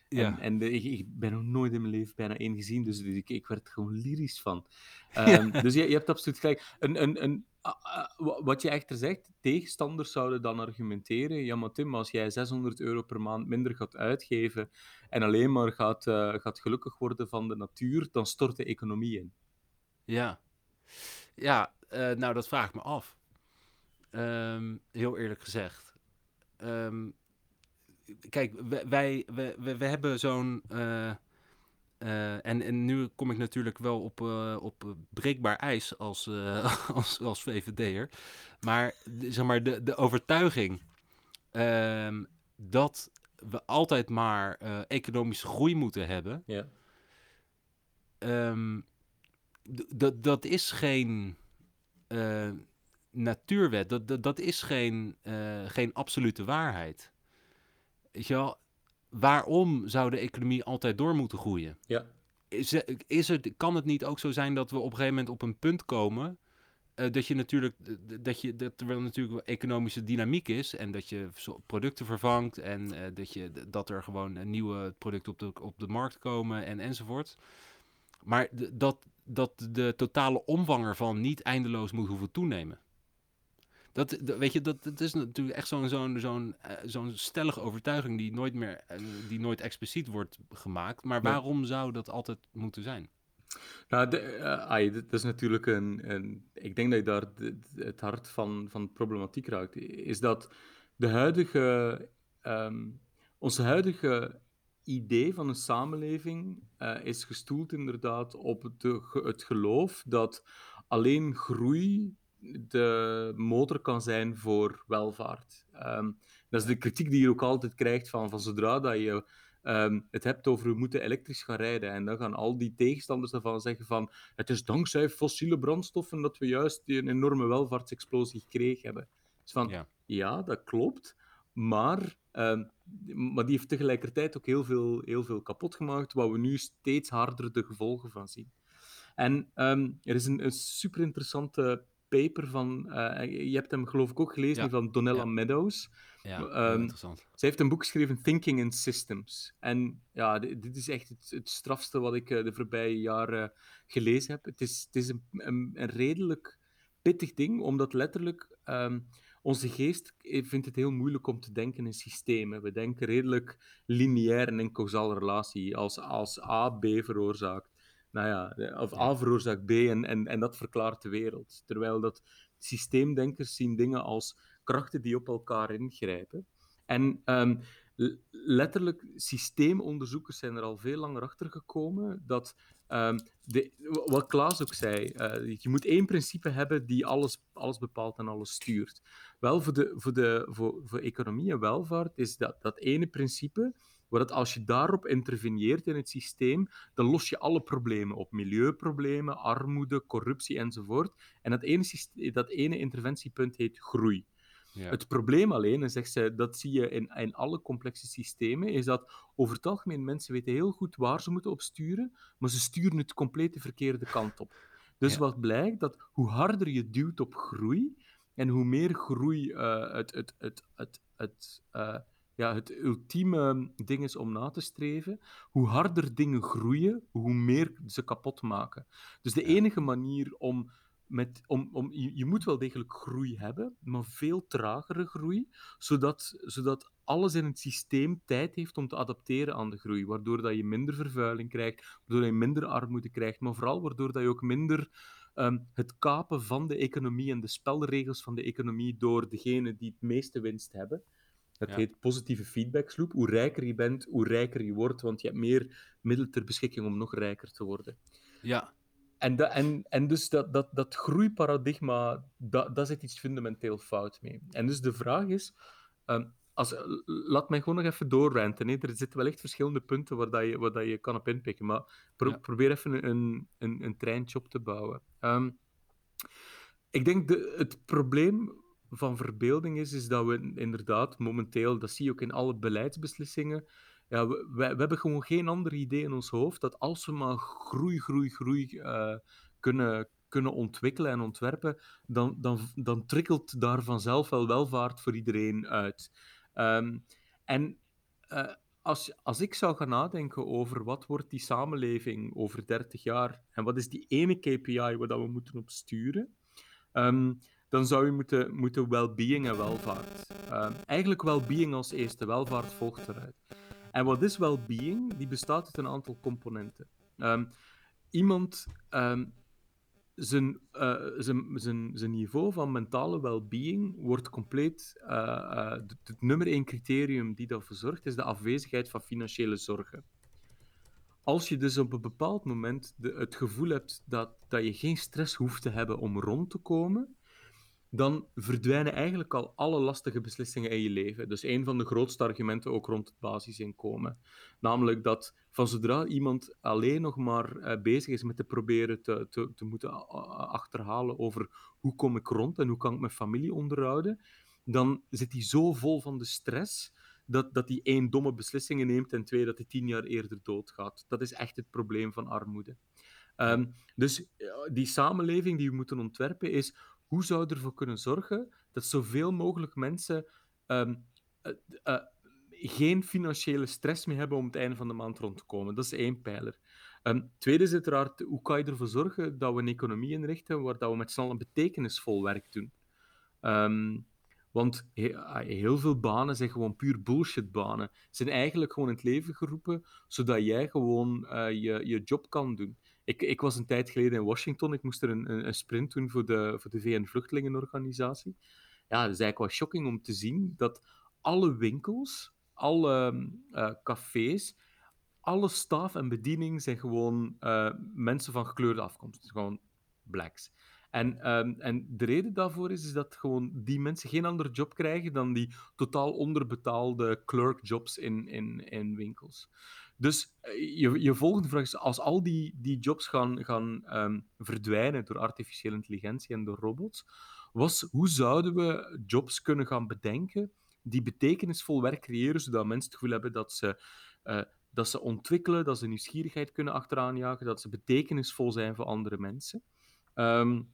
Ja. En, en de, ik, ik, ben nog nooit in mijn leven bijna één gezien, dus ik, ik werd er gewoon lyrisch van. Um, dus je, je hebt absoluut gelijk. Een, een, een, wat je echter zegt, tegenstanders zouden dan argumenteren, ja maar Tim, als jij 600 euro per maand minder gaat uitgeven en alleen maar gaat, uh, gaat gelukkig worden van de natuur, dan stort de economie in.
Ja, ja uh, nou dat vraag ik me af. Um, heel eerlijk gezegd. Um, kijk, wij, wij, wij, hebben zo'n... Uh, uh, en, en nu kom ik natuurlijk wel op, uh, op breekbaar ijs als, uh, als, als VVD'er. Maar, zeg maar de, de overtuiging ehm, dat we altijd maar economische groei moeten hebben.
Ja.
Um, dat is geen natuurwet. Dat, dat, dat is geen, geen absolute waarheid. Weet je wel, waarom zou de economie altijd door moeten groeien?
Ja.
Is, is het, kan het niet ook zo zijn dat we op een gegeven moment op een punt komen uh, dat je natuurlijk dat je dat er wel natuurlijk economische dynamiek is en dat je producten vervangt en uh, dat je dat er gewoon nieuwe producten op de, op de markt komen en enzovoort. Maar dat, dat de totale omvang ervan niet eindeloos moet hoeven toenemen. Dat, weet je, dat, dat is natuurlijk echt zo'n zo'n zo'n uh, zo'n stellige overtuiging die nooit meer, uh, die nooit expliciet wordt gemaakt. Maar waarom zou dat altijd moeten zijn?
Nou, de, uh, ai, dat is natuurlijk een, een, Ik denk dat je daar de, het hart van, van de problematiek raakt. Is dat de huidige. Um, onze huidige idee van een samenleving is gestoeld inderdaad op het, het geloof dat alleen groei de motor kan zijn voor welvaart. Um, dat is de kritiek die je ook altijd krijgt van, van zodra dat je um, het hebt over we moeten elektrisch gaan rijden. En dan gaan al die tegenstanders daarvan zeggen van het is dankzij fossiele brandstoffen dat we juist die een enorme welvaartsexplosie gekregen hebben. Dus van, ja, ja dat klopt, maar, um, maar die heeft tegelijkertijd ook heel veel, heel veel kapot gemaakt, waar we nu steeds harder de gevolgen van zien. En er is een, een super interessante paper van, uh, je hebt hem geloof ik ook gelezen, ja. van Donella ja. Meadows.
Ja, um, interessant.
Zij heeft een boek geschreven, Thinking in Systems. En ja, dit is echt het, het strafste wat ik uh, de voorbije jaren gelezen heb. Het is, het is een, een, een redelijk pittig ding, omdat letterlijk um, onze geest vindt het heel moeilijk om te denken in systemen. We denken redelijk lineair en in causale relatie, als, als A B veroorzaakt nou ja, of A veroorzaakt B en, en, en dat verklaart de wereld. Terwijl dat systeemdenkers zien dingen als krachten die op elkaar ingrijpen. En um, letterlijk, systeemonderzoekers zijn er al veel langer achter gekomen dat, um, de, wat Klaas ook zei, uh, je moet één principe hebben die alles, alles bepaalt en alles stuurt. Wel, voor, de, voor, de, voor, voor economie en welvaart is dat, dat ene principe, dat als je daarop interveneert in het systeem, dan los je alle problemen op. Milieuproblemen, armoede, corruptie enzovoort. En dat ene, dat ene interventiepunt heet groei. Ja. Het probleem alleen, en zegt zij, dat zie je in, in alle complexe systemen, is dat over het algemeen mensen weten heel goed waar ze moeten op sturen, maar ze sturen het compleet de verkeerde kant op. Dus wat blijkt, dat hoe harder je duwt op groei, en hoe meer groei uh, het, het, het, het, het, uh, ja, het ultieme ding is om na te streven, hoe harder dingen groeien, hoe meer ze kapot maken. Dus de enige manier om met, om, om, je, je, moet wel degelijk groei hebben, maar veel tragere groei, zodat, zodat alles in het systeem tijd heeft om te adapteren aan de groei, waardoor dat je minder vervuiling krijgt, waardoor je minder armoede krijgt, maar vooral waardoor dat je ook minder um, het kapen van de economie en de spelregels van de economie door degene die het meeste winst hebben. Dat heet positieve feedbacksloop. Hoe rijker je bent, hoe rijker je wordt, want je hebt meer middelen ter beschikking om nog rijker te worden.
Ja,
en, en, en dus dat, dat, dat groeiparadigma, dat, dat zit iets fundamenteel fout mee. En dus de vraag is, um, als, laat mij gewoon nog even doorrenten. Hè. Er zitten wel echt verschillende punten waar, dat je, waar dat je kan op inpikken, maar pro, probeer even een, een, een treintje op te bouwen. Um, ik denk de, het probleem van verbeelding is, is dat we inderdaad momenteel, dat zie je ook in alle beleidsbeslissingen, ja, we, we, hebben gewoon geen ander idee in ons hoofd dat als we maar groei, groei, groei uh, kunnen, kunnen ontwikkelen en ontwerpen, dan, dan, dan trikkelt daar vanzelf wel welvaart voor iedereen uit. Um, en uh, als, als ik zou gaan nadenken over wat wordt die samenleving over 30 jaar en wat is die ene KPI waar dat we moeten op sturen, um, dan zou je moeten, moeten well-being en welvaart. Um, eigenlijk well-being als eerste, welvaart volgt eruit. En wat is well-being? Die bestaat uit een aantal componenten. Um, iemand, um, zijn, uh, zijn, zijn, zijn niveau van mentale well-being wordt compleet. Uh, uh, het nummer één criterium die daarvoor zorgt, is de afwezigheid van financiële zorgen. Als je dus op een bepaald moment de, het gevoel hebt dat, dat je geen stress hoeft te hebben om rond te komen, dan verdwijnen eigenlijk al alle lastige beslissingen in je leven. Dus een van de grootste argumenten ook rond het basisinkomen. Namelijk dat van zodra iemand alleen nog maar uh, bezig is met te proberen te, te, te moeten achterhalen over hoe kom ik rond en hoe kan ik mijn familie onderhouden, dan zit hij zo vol van de stress dat, dat hij één domme beslissingen neemt en twee dat hij tien jaar eerder doodgaat. Dat is echt het probleem van armoede. Um, dus die samenleving die we moeten ontwerpen is hoe zou je ervoor kunnen zorgen dat zoveel mogelijk mensen um, uh, uh, geen financiële stress meer hebben om het einde van de maand rond te komen? Dat is één pijler. Um, tweede is uiteraard, hoe kan je ervoor zorgen dat we een economie inrichten waar dat we met z'n allen betekenisvol werk doen? Um, want heel veel banen zijn gewoon puur bullshit-banen. Ze zijn eigenlijk gewoon in het leven geroepen zodat jij gewoon uh, je, je job kan doen. Ik, ik was een tijd geleden in Washington. Ik moest er een, een sprint doen voor de, voor de VN-vluchtelingenorganisatie. Ja, dat is eigenlijk wel shocking om te zien dat alle winkels, alle uh, cafés, alle staf en bediening zijn gewoon uh, mensen van gekleurde afkomst. Gewoon blacks. En, um, en de reden daarvoor is, is dat gewoon die mensen geen andere job krijgen dan die totaal onderbetaalde clerkjobs in, in, in winkels. Dus eh, je, je volgende vraag is, als al die, die jobs gaan, gaan um, verdwijnen door artificiële intelligentie en door robots, was, hoe zouden we jobs kunnen gaan bedenken die betekenisvol werk creëren, zodat mensen het gevoel hebben dat ze, uh, dat ze ontwikkelen, dat ze nieuwsgierigheid kunnen achteraan jagen, dat ze betekenisvol zijn voor andere mensen. Um,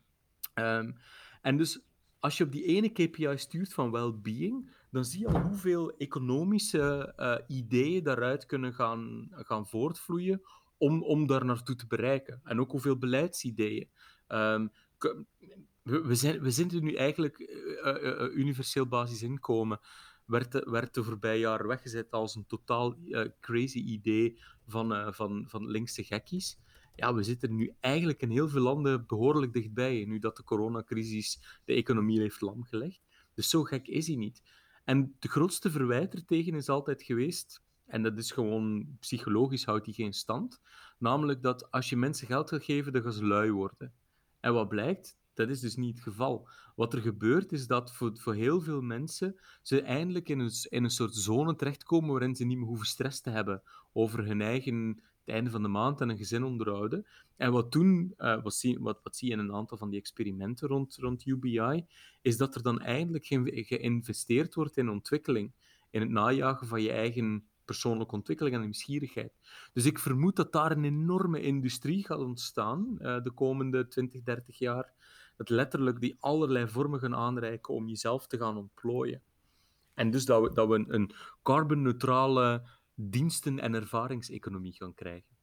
um, en dus als je op die ene KPI stuurt van well-being, dan zie je al hoeveel economische uh, ideeën daaruit kunnen gaan, gaan voortvloeien om, om daar naartoe te bereiken. En ook hoeveel beleidsideeën. We, we, zijn, we zitten nu eigenlijk uh, uh, universeel basisinkomen. Werd de, werd de voorbije jaren weggezet als een totaal crazy idee van, van, van linkse gekkies ja, we zitten nu eigenlijk in heel veel landen behoorlijk dichtbij, nu dat de coronacrisis de economie heeft lamgelegd. Dus zo gek is hij niet. En de grootste verwijter tegen is altijd geweest, en dat is gewoon psychologisch houdt die geen stand, namelijk dat als je mensen geld gaat geven, dan gaan ze lui worden. En wat blijkt? Dat is dus niet het geval. Wat er gebeurt is dat voor, voor heel veel mensen ze eindelijk in een, in een soort zone terechtkomen waarin ze niet meer hoeven stress te hebben over hun eigen einde van de maand en een gezin onderhouden. En wat toen, uh, wat, zie, wat, wat zie je in een aantal van die experimenten rond, rond UBI, is dat er dan eindelijk ge geïnvesteerd wordt in ontwikkeling, in het najagen van je eigen persoonlijke ontwikkeling en nieuwsgierigheid. Dus ik vermoed dat daar een enorme industrie gaat ontstaan uh, de komende 20, 30 jaar, dat letterlijk die allerlei vormen gaan aanreiken om jezelf te gaan ontplooien. En dus dat we, dat we een, een carbonneutrale diensten- en ervaringseconomie gaan krijgen.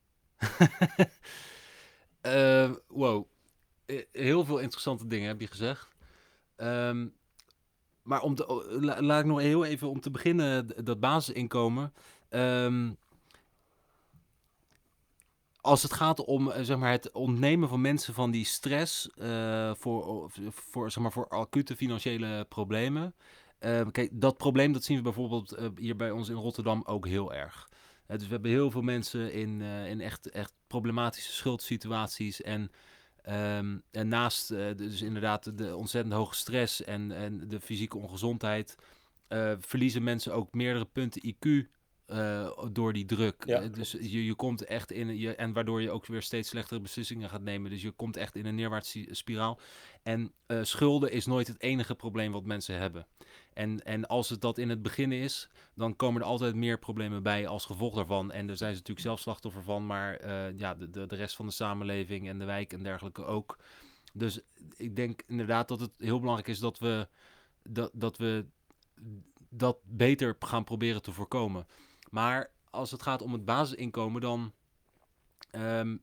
uh, wow, heel veel interessante dingen heb je gezegd. Um, maar om te, oh, laat ik nog heel even om te beginnen, dat basisinkomen. Um, als het gaat om eh, zeg maar, het ontnemen van mensen van die stress voor, voor, zeg maar, voor acute financiële problemen. Uh, kijk, dat probleem dat zien we bijvoorbeeld uh, hier bij ons in Rotterdam ook heel erg. dus we hebben heel veel mensen in, in echt, echt problematische schuldsituaties. En Um, en naast uh, dus inderdaad de ontzettend hoge stress en, en de fysieke ongezondheid, uh, verliezen mensen ook meerdere punten IQ uh, door die druk. Ja. dus je, je komt echt in, je, en waardoor je ook weer steeds slechtere beslissingen gaat nemen. Dus je komt echt in een neerwaartse spiraal. En schulden is nooit het enige probleem wat mensen hebben. En, en als het dat in het begin is, dan komen er altijd meer problemen bij als gevolg daarvan. En daar zijn ze natuurlijk zelf slachtoffer van, maar uh, ja, de, de, de rest van de samenleving en de wijk en dergelijke ook. Dus ik denk inderdaad dat het heel belangrijk is dat we dat, dat, we dat beter gaan proberen te voorkomen. Maar als het gaat om het basisinkomen, dan um,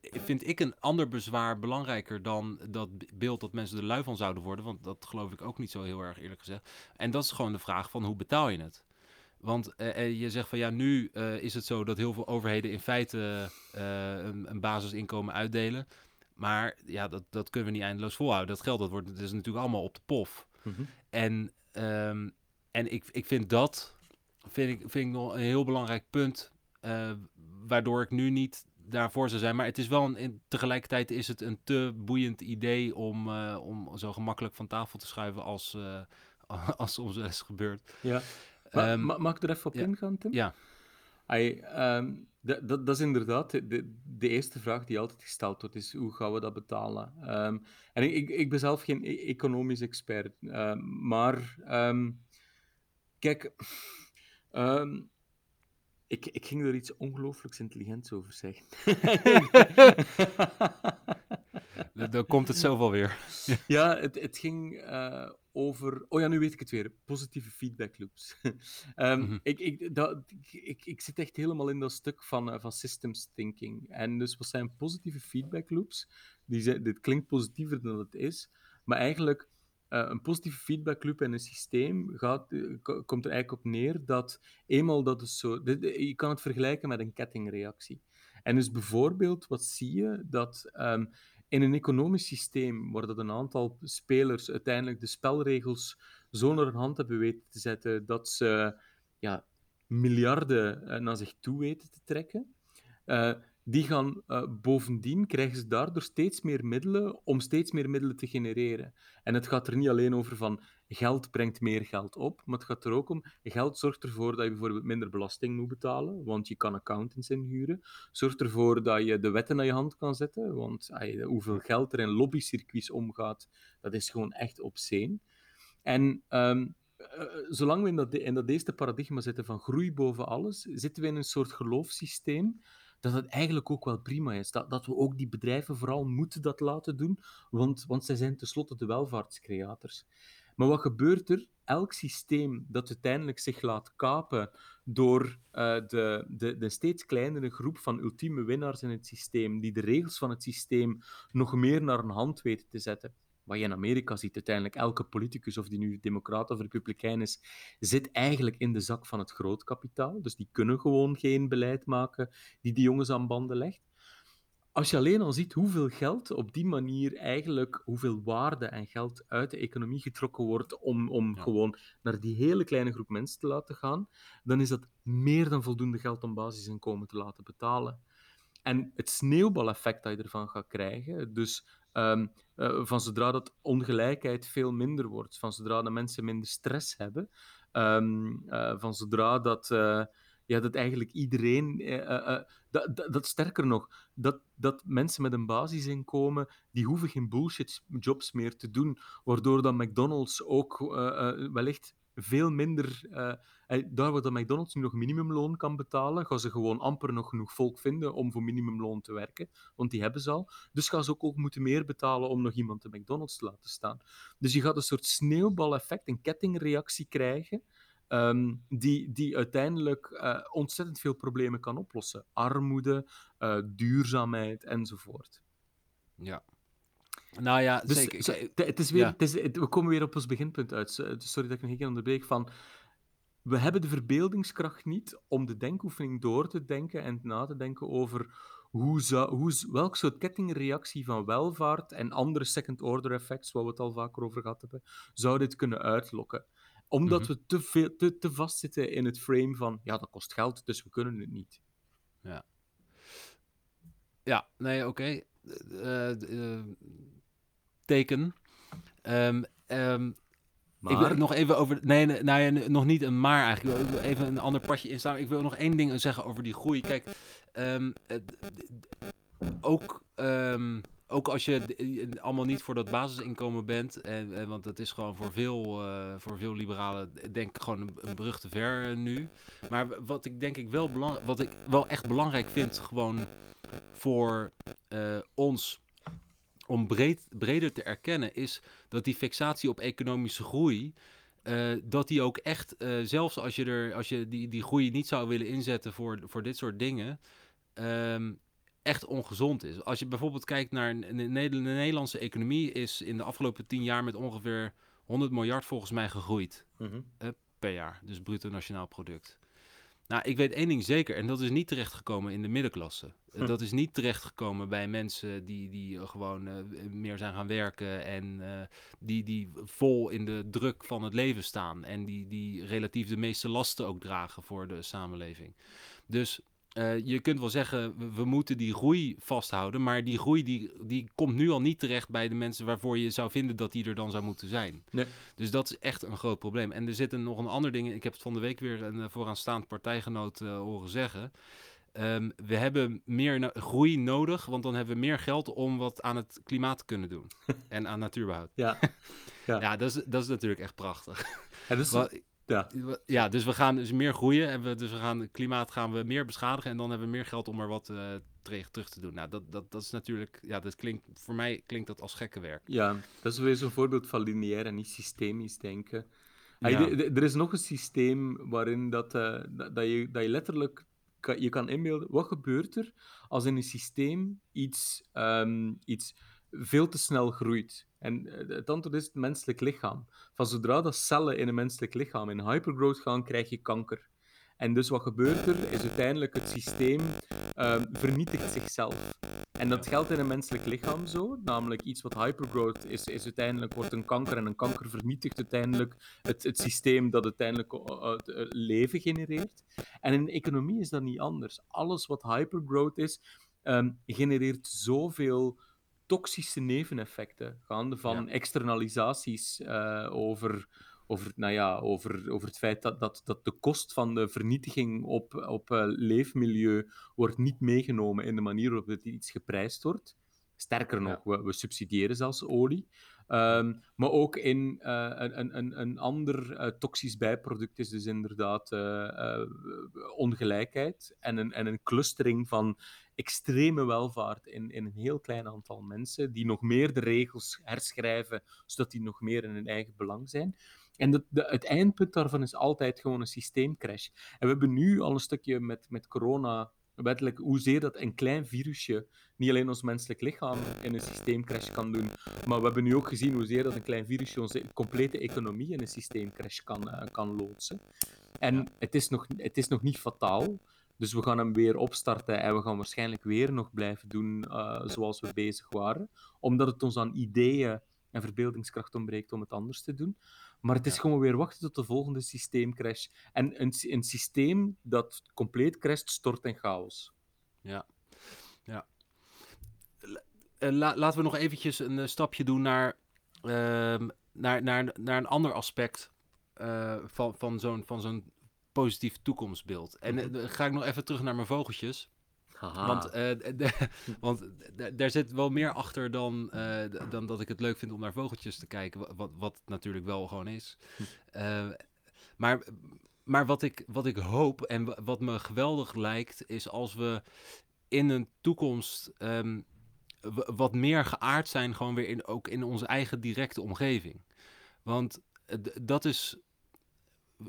vind ik een ander bezwaar belangrijker dan dat beeld dat mensen er lui van zouden worden. Want dat geloof ik ook niet zo heel erg eerlijk gezegd. En dat is gewoon de vraag van hoe betaal je het? Want eh, eh je zegt van ja, nu uh, is het zo dat heel veel overheden in feite uh, een, een, basisinkomen uitdelen. Maar ja, dat, dat kunnen we niet eindeloos volhouden. Dat geld dat wordt dat is natuurlijk allemaal op de pof. Mm -hmm. En, um, en ik, ik vind dat vind ik, vind ik nog een heel belangrijk punt. waardoor ik nu niet daarvoor zou zijn. Maar het is wel een, in, tegelijkertijd is het een te boeiend idee om, uh, om zo gemakkelijk van tafel te schuiven als, uh, als soms eens gebeurt.
Ja. Um, Ma mag ik er even op ja. ingaan, Tim?
Ja.
I, um, dat, dat is inderdaad de, de eerste vraag die altijd gesteld wordt, is hoe gaan we dat betalen? Um, en ik, ik ben zelf geen e-, economisch expert, maar kijk, ik, ik ging er iets ongelooflijks intelligents over zeggen.
Dan komt het zelf alweer.
ja, het, het ging uh, over... Oh ja, nu weet ik het weer. Positieve feedback loops. um, mm -hmm. ik, ik, dat, ik, ik zit echt helemaal in dat stuk van, uh, van systems thinking. En dus wat zijn positieve feedback loops? Die zijn, dit klinkt positiever dan het is. Maar eigenlijk uh, een positieve feedback loop in een systeem gaat, uh, komt er eigenlijk op neer dat eenmaal dat is zo... Je kan het vergelijken met een kettingreactie. En dus bijvoorbeeld, wat zie je? Dat um, in een economisch systeem, waar dat een aantal spelers uiteindelijk de spelregels zo naar hun hand hebben weten te zetten, dat ze ja, miljarden uh, naar zich toe weten te trekken, die gaan uh, bovendien krijgen ze daardoor steeds meer middelen om steeds meer middelen te genereren. En het gaat er niet alleen over van geld brengt meer geld op, maar het gaat er ook om geld zorgt ervoor dat je bijvoorbeeld minder belasting moet betalen, want je kan accountants inhuren. Zorgt ervoor dat je de wetten naar je hand kan zetten, want hoeveel geld er in lobbycircuits omgaat, dat is gewoon echt obscene. En um, uh, zolang we in dat, in dat eerste paradigma zitten van groei boven alles, zitten we in een soort geloofssysteem dat het eigenlijk ook wel prima is. Dat, dat we ook die bedrijven vooral moeten dat laten doen, want, want zij zijn tenslotte de welvaartscreators. Maar wat gebeurt er? Elk systeem dat uiteindelijk zich laat kapen door uh, de, de, de steeds kleinere groep van ultieme winnaars in het systeem, die de regels van het systeem nog meer naar een hand weten te zetten, wat je in Amerika ziet, uiteindelijk elke politicus, of die nu democrat of republikein is, zit eigenlijk in de zak van het grootkapitaal. Dus die kunnen gewoon geen beleid maken die die jongens aan banden legt. als je alleen al ziet hoeveel geld op die manier eigenlijk, hoeveel waarde en geld uit de economie getrokken wordt om, om
Ja.
gewoon naar die hele kleine groep mensen te laten gaan, dan is dat meer dan voldoende geld om basisinkomen te laten betalen. En het sneeuwbaleffect dat je ervan gaat krijgen, dus ehm, eh, van zodra dat ongelijkheid veel minder wordt, van zodra dat mensen minder stress hebben, ehm, eh, van zodra dat, eh, ja, dat eigenlijk iedereen, dat, dat, dat sterker nog, dat, dat mensen met een basisinkomen, die hoeven geen bullshit jobs meer te doen, waardoor dat McDonald's ook wellicht veel minder... daar waar dat McDonald's nu nog minimumloon kan betalen, gaan ze gewoon amper nog genoeg volk vinden om voor minimumloon te werken, want die hebben ze al. Dus gaan ze ook, ook moeten meer betalen om nog iemand de McDonald's te laten staan. Dus je gaat een soort sneeuwbaleffect, een kettingreactie krijgen, ehm, die, die uiteindelijk eh, ontzettend veel problemen kan oplossen. Armoede, eh, duurzaamheid enzovoort.
Ja. Nou ja,
Dus
zeker.
zo- het, is weer,
ja.
het is, het- we komen weer op ons beginpunt uit. Sorry dat ik nog een keer onderbreek. Van, we hebben de verbeeldingskracht niet om de denkoefening door te denken en na te denken over hoe zou, hoe, welk soort kettingreactie van welvaart en andere second-order effects, waar we het al vaker over gehad hebben, zou dit kunnen uitlokken. Omdat
Mhm.
we te, veel, te, te vastzitten in het frame van, ja, dat kost geld, dus we kunnen het niet.
Ja, nee, oké. Eh, eh, eh, teken. Ehm, Ik wil nog even over. Nee, nee, nou nog niet een maar eigenlijk. Ik wil even een ander padje instaan. Ik wil nog één ding zeggen over die groei. Kijk, ehm, ook, ehm, ook als je allemaal niet voor dat basisinkomen bent, en, en, want dat is gewoon voor veel, eh, voor veel liberalen, denk ik gewoon een, een brug te ver eh, nu. Maar wat ik denk ik wel, belang, wat ik wel echt belangrijk vind, gewoon voor eh, ons om breed, breder te erkennen, is dat die fixatie op economische groei, eh, dat die ook echt, eh, zelfs als je, er, als je die, die groei niet zou willen inzetten voor, voor dit soort dingen, ehm, echt ongezond is. Als je bijvoorbeeld kijkt naar de Nederlandse economie, is in de afgelopen tien jaar met ongeveer 100 miljard volgens mij gegroeid
Mhm.
per jaar. Dus bruto nationaal product. Nou, ik weet één ding zeker, en dat is niet terechtgekomen in de middenklasse.
Hm.
Dat is niet terechtgekomen bij mensen die, die gewoon eh, meer zijn gaan werken en eh, die, die vol in de druk van het leven staan. En die, die relatief de meeste lasten ook dragen voor de samenleving. Dus eh, je kunt wel zeggen, we, we moeten die groei vasthouden, maar die groei die, die komt nu al niet terecht bij de mensen waarvoor je zou vinden dat die er dan zou moeten zijn.
Nee.
Dus dat is echt een groot probleem. En er zit een, nog een ander ding. in. Ik heb het van de week weer een eh, vooraanstaand partijgenoot eh, horen zeggen. Ehm, we hebben meer no- groei nodig, want dan hebben we meer geld om wat aan het klimaat te kunnen doen. en aan natuurbehoud.
Ja. Ja.
Ja, dat, is, dat is natuurlijk echt prachtig.
Dus,
Wa-
ja.
ja, dus we gaan dus meer groeien. En we, dus we gaan het klimaat gaan we meer beschadigen. En dan hebben we meer geld om er wat eh, terug, terug te doen. Nou, dat, dat, dat is natuurlijk... Ja, dat klinkt, voor mij klinkt dat als gekke werk.
Ja, dat is weer zo'n voorbeeld van lineair en niet systemisch denken.
Ja.
de- de- Er is nog een systeem waarin dat, eh, dat, dat je, dat je letterlijk kan, je kan inbeelden, wat gebeurt er als in een systeem iets, ehm, iets veel te snel groeit? En eh, het antwoord is het menselijk lichaam. Van zodra dat cellen in een menselijk lichaam in hypergrowth gaan, krijg je kanker. En dus wat gebeurt er, is uiteindelijk het systeem ehm, vernietigt zichzelf. En dat geldt in een menselijk lichaam zo, namelijk iets wat hypergrowth is, is uiteindelijk wordt een kanker en een kanker vernietigt uiteindelijk het, het systeem dat uiteindelijk eh, het, eh, leven genereert. En in economie is dat niet anders. Alles wat hypergrowth is, ehm, genereert zoveel toxische neveneffecten, gaande van
Ja.
externalisaties eh, over, over, nou ja, over, over het feit dat, dat, dat de kost van de vernietiging op, op eh, leefmilieu wordt niet meegenomen in de manier waarop het iets geprijsd wordt. Sterker nog, we, we subsidiëren zelfs olie. Ehm, maar ook in eh, een, een- een, ander toxisch bijproduct is dus inderdaad ongelijkheid en een, en een clustering van extreme welvaart in, in een heel klein aantal mensen, die nog meer de regels herschrijven, zodat die nog meer in hun eigen belang zijn. En de, het eindpunt daarvan is altijd gewoon een systeemcrash. En we hebben nu al een stukje met, met corona, wettelijk, hoezeer dat een klein virusje niet alleen ons menselijk lichaam in een systeemcrash kan doen, maar we hebben nu ook gezien hoezeer dat een klein virusje onze complete economie in een systeemcrash kan, eh, kan loodsen. En het, is nog, het is nog niet fataal, Dus we gaan hem weer opstarten en we gaan waarschijnlijk weer nog blijven doen uh, zoals we bezig waren. Omdat het ons aan ideeën en verbeeldingskracht ontbreekt om het anders te doen. Maar het is gewoon weer wachten tot de volgende systeemcrash. En een, een systeem dat compleet crasht, stort in chaos.
Ja, ja. Uh, laten we nog eventjes een uh, stapje doen naar, uh, naar, naar, naar een ander aspect uh, van, van zo'n zo'n positief toekomstbeeld. En uh, ga ik nog even terug naar mijn vogeltjes. Haha. Want, de, want daar zit wel meer achter dan, dan dat ik het leuk vind om naar vogeltjes te kijken. Wat, wat natuurlijk wel gewoon is. maar maar wat, ik, wat ik hoop en wat me geweldig lijkt, is als we in een toekomst um, wat meer geaard zijn, gewoon weer in, ook in onze eigen directe omgeving. Want dat is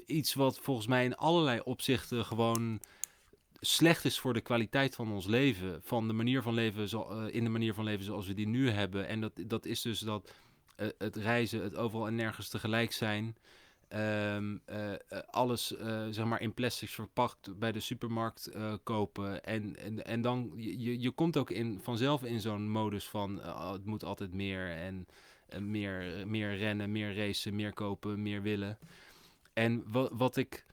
iets wat volgens mij in allerlei opzichten gewoon slecht is voor de kwaliteit van ons leven. Van de manier van leven, zo, uh, in de manier van leven zoals we die nu hebben. En dat, dat is dus dat uh, het reizen, het overal en nergens tegelijk zijn. Um, uh, alles zeg maar in plastics verpakt bij de supermarkt kopen. En, en, en dan, je, je komt ook in, vanzelf in zo'n modus van oh, het moet altijd meer en meer, meer rennen, meer racen, meer kopen, meer willen. En wat, wat, ik,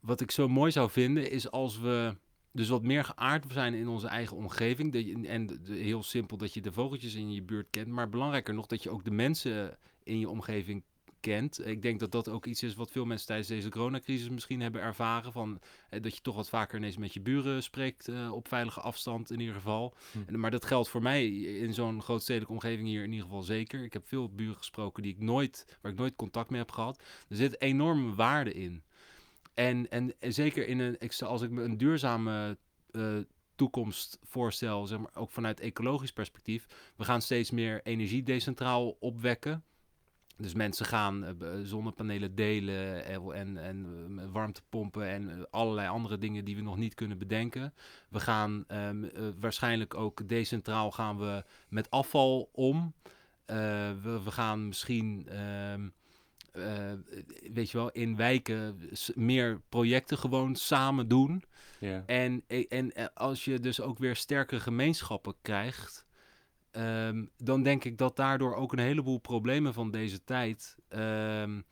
wat ik zo mooi zou vinden is als we dus wat meer geaard zijn in onze eigen omgeving. Dat je, en heel simpel dat je de vogeltjes in je buurt kent. Maar belangrijker nog dat je ook de mensen in je omgeving kent. Ik denk dat dat ook iets is wat veel mensen tijdens deze coronacrisis misschien hebben ervaren. Van, eh, dat je toch wat vaker ineens met je buren spreekt eh, op veilige afstand in ieder geval. Hm. En, maar dat geldt voor mij in zo'n grootstedelijke omgeving hier in ieder geval zeker. Ik heb veel buren gesproken die ik nooit, waar ik nooit contact mee heb gehad. Er zit enorme waarde in. En, en, zeker in een, als ik me een duurzame uh, toekomst voorstel, zeg maar, ook vanuit ecologisch perspectief. We gaan steeds meer energie decentraal opwekken. Dus mensen gaan uh, zonnepanelen delen en, en, en warmtepompen en allerlei andere dingen die we nog niet kunnen bedenken. We gaan um, waarschijnlijk ook decentraal gaan we met afval om. We, we, gaan misschien, um, weet je wel, in wijken meer projecten gewoon samen doen. Yeah. En, en als je dus ook weer sterke gemeenschappen krijgt, Um, dan denk ik dat daardoor ook een heleboel problemen van deze tijd um,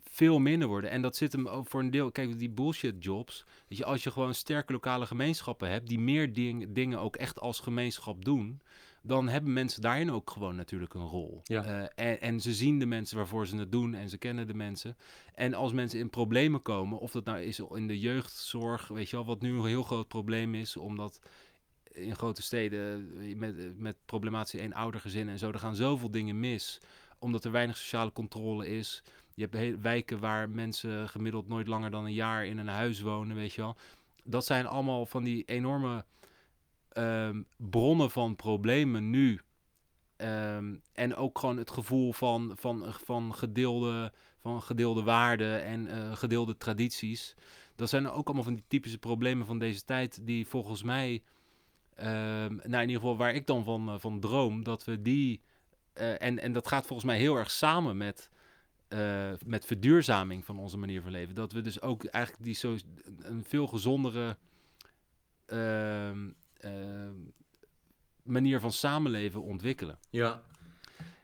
veel minder worden. En dat zit hem ook voor een deel. Kijk, die bullshit jobs. Weet je, als je gewoon sterke lokale gemeenschappen hebt die meer ding, dingen ook echt als gemeenschap doen. Dan hebben mensen daarin ook gewoon natuurlijk een rol. Ja. Uh, en, en, ze zien de mensen waarvoor ze het doen en ze kennen de mensen. En als mensen in problemen komen, of dat nou is in de jeugdzorg, weet je wel, wat nu een heel groot probleem is, omdat in grote steden met, met problematische eenoudergezinnen en zo, er gaan zoveel dingen mis. Omdat er weinig sociale controle is. Je hebt wijken waar mensen gemiddeld nooit langer dan een jaar in een huis wonen, weet je wel. Dat zijn allemaal van die enorme um, bronnen van problemen nu. Um, en ook gewoon het gevoel van, van, van, gedeelde, van gedeelde waarden en uh, gedeelde tradities. Dat zijn ook allemaal van die typische problemen van deze tijd die volgens mij Ehm, nou, in ieder geval waar ik dan van, uh, van droom, dat we die. Uh, en, en dat gaat volgens mij heel erg samen met, uh, met verduurzaming van onze manier van leven. Dat we dus ook eigenlijk die zo een veel gezondere ehm, ehm, manier van samenleven ontwikkelen.
Ja.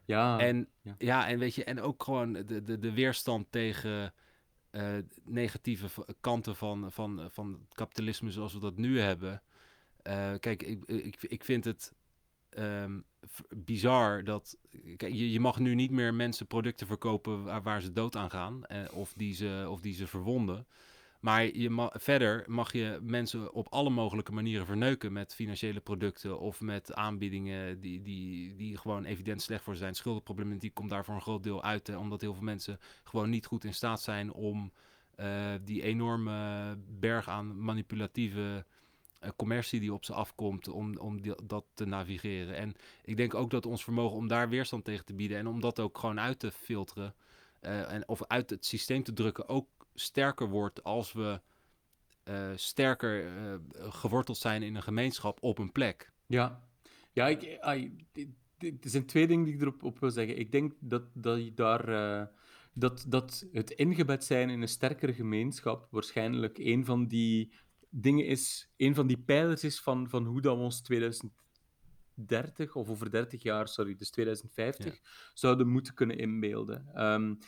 Ja.
En, ja. ja. en weet je, en ook gewoon de, de, de weerstand tegen negatieve kanten van, van, van het kapitalisme zoals we dat nu hebben. Uh, kijk, ik, ik, vind het um, bizar dat. Kijk, je, je mag nu niet meer mensen producten verkopen waar, ze dood aan gaan. Uh, of, die ze, of die ze verwonden. Maar je verder mag je mensen op alle mogelijke manieren verneuken met financiële producten of met aanbiedingen die, die, die gewoon evident slecht voor zijn. Schuldenproblematiek komt daar voor een groot deel uit, omdat heel veel mensen gewoon niet goed in staat zijn om uh, die enorme berg aan manipulatieve commercie die op ze afkomt om, om die, dat te navigeren. En ik denk ook dat ons vermogen om daar weerstand tegen te bieden en om dat ook gewoon uit te filteren uh, en, of uit het systeem te drukken ook sterker wordt als we uh, sterker geworteld zijn in een gemeenschap op een plek.
Ja, ja ik, er zijn twee dingen die ik erop op wil zeggen. Ik denk dat, dat daar dat, dat het ingebed zijn in een sterkere gemeenschap waarschijnlijk een van die dingen is, een van die pijlers is van, van hoe dat we ons 2030 of over 30 jaar, sorry, dus 2050, zouden moeten kunnen inbeelden. Um,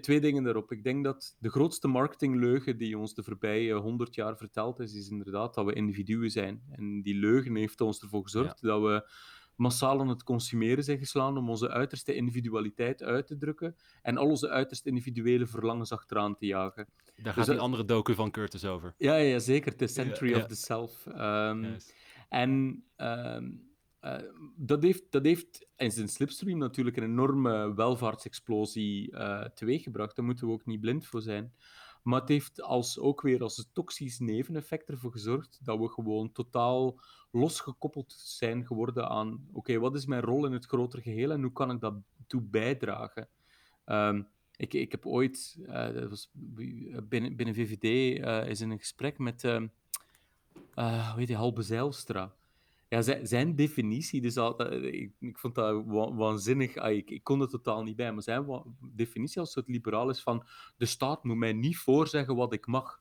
twee dingen daarop. Ik denk dat de grootste marketingleugen die ons de voorbije 100 jaar verteld is, is inderdaad dat we individuen zijn. En die leugen heeft ons ervoor gezorgd dat we massaal aan het consumeren zijn geslaan om onze uiterste individualiteit uit te drukken en al onze uiterste individuele verlangens achteraan te jagen.
Daar gaat dus, die andere docu van Curtis over.
Ja, ja zeker. The Century of the Self. Um, En ehm, eh, dat, heeft, dat heeft in zijn slipstream natuurlijk een enorme welvaartsexplosie uh, teweeggebracht. Daar moeten we ook niet blind voor zijn. Maar het heeft als, ook weer als een toxisch neveneffect ervoor gezorgd dat we gewoon totaal losgekoppeld zijn geworden aan oké, wat is mijn rol in het grotere geheel en hoe kan ik dat toe bijdragen? Ehm, ik, ik heb ooit, uh, dat was binnen, binnen VVD, uh, is in een gesprek met, uh, hoe heet die, Halbe Zijlstra ja, zijn, zijn definitie, dus al, ik, ik, vond dat waanzinnig. Ah, ik, ik kon er totaal niet bij, maar zijn definitie als soort liberaal is van de staat moet mij niet voorzeggen wat ik mag.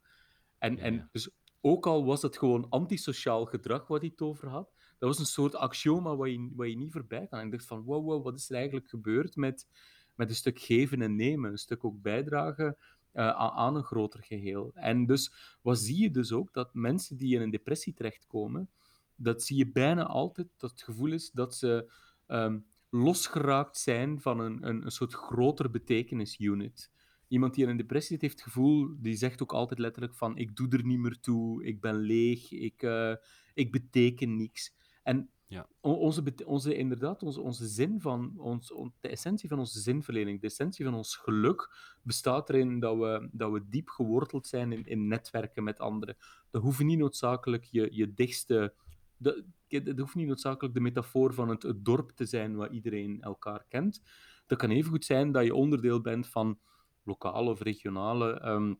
En, en dus ook al was het gewoon antisociaal gedrag wat hij het over had, dat was een soort axioma waar je, niet voorbij kan. En ik dacht van, wow, wat is er eigenlijk gebeurd met, met een stuk geven en nemen, een stuk ook bijdragen uh, aan een groter geheel. En dus wat zie je dus ook? Dat mensen die in een depressie terechtkomen, dat zie je bijna altijd, dat het gevoel is dat ze um, losgeraakt zijn van een, een, een soort groter betekenisunit. Iemand die in een depressie zit, heeft het gevoel, die zegt ook altijd letterlijk van ik doe er niet meer toe, ik ben leeg, ik, uh, ik beteken niks. En ja. onze, onze, inderdaad, onze, onze zin van, ons, de essentie van onze zinverlening, de essentie van ons geluk, bestaat erin dat we, dat we diep geworteld zijn in, in netwerken met anderen. Dat hoeven niet noodzakelijk je, je dichtste dat, het hoeft niet noodzakelijk de metafoor van het, dorp te zijn waar iedereen elkaar kent. Dat kan even goed zijn dat je onderdeel bent van lokale of regionale ehm,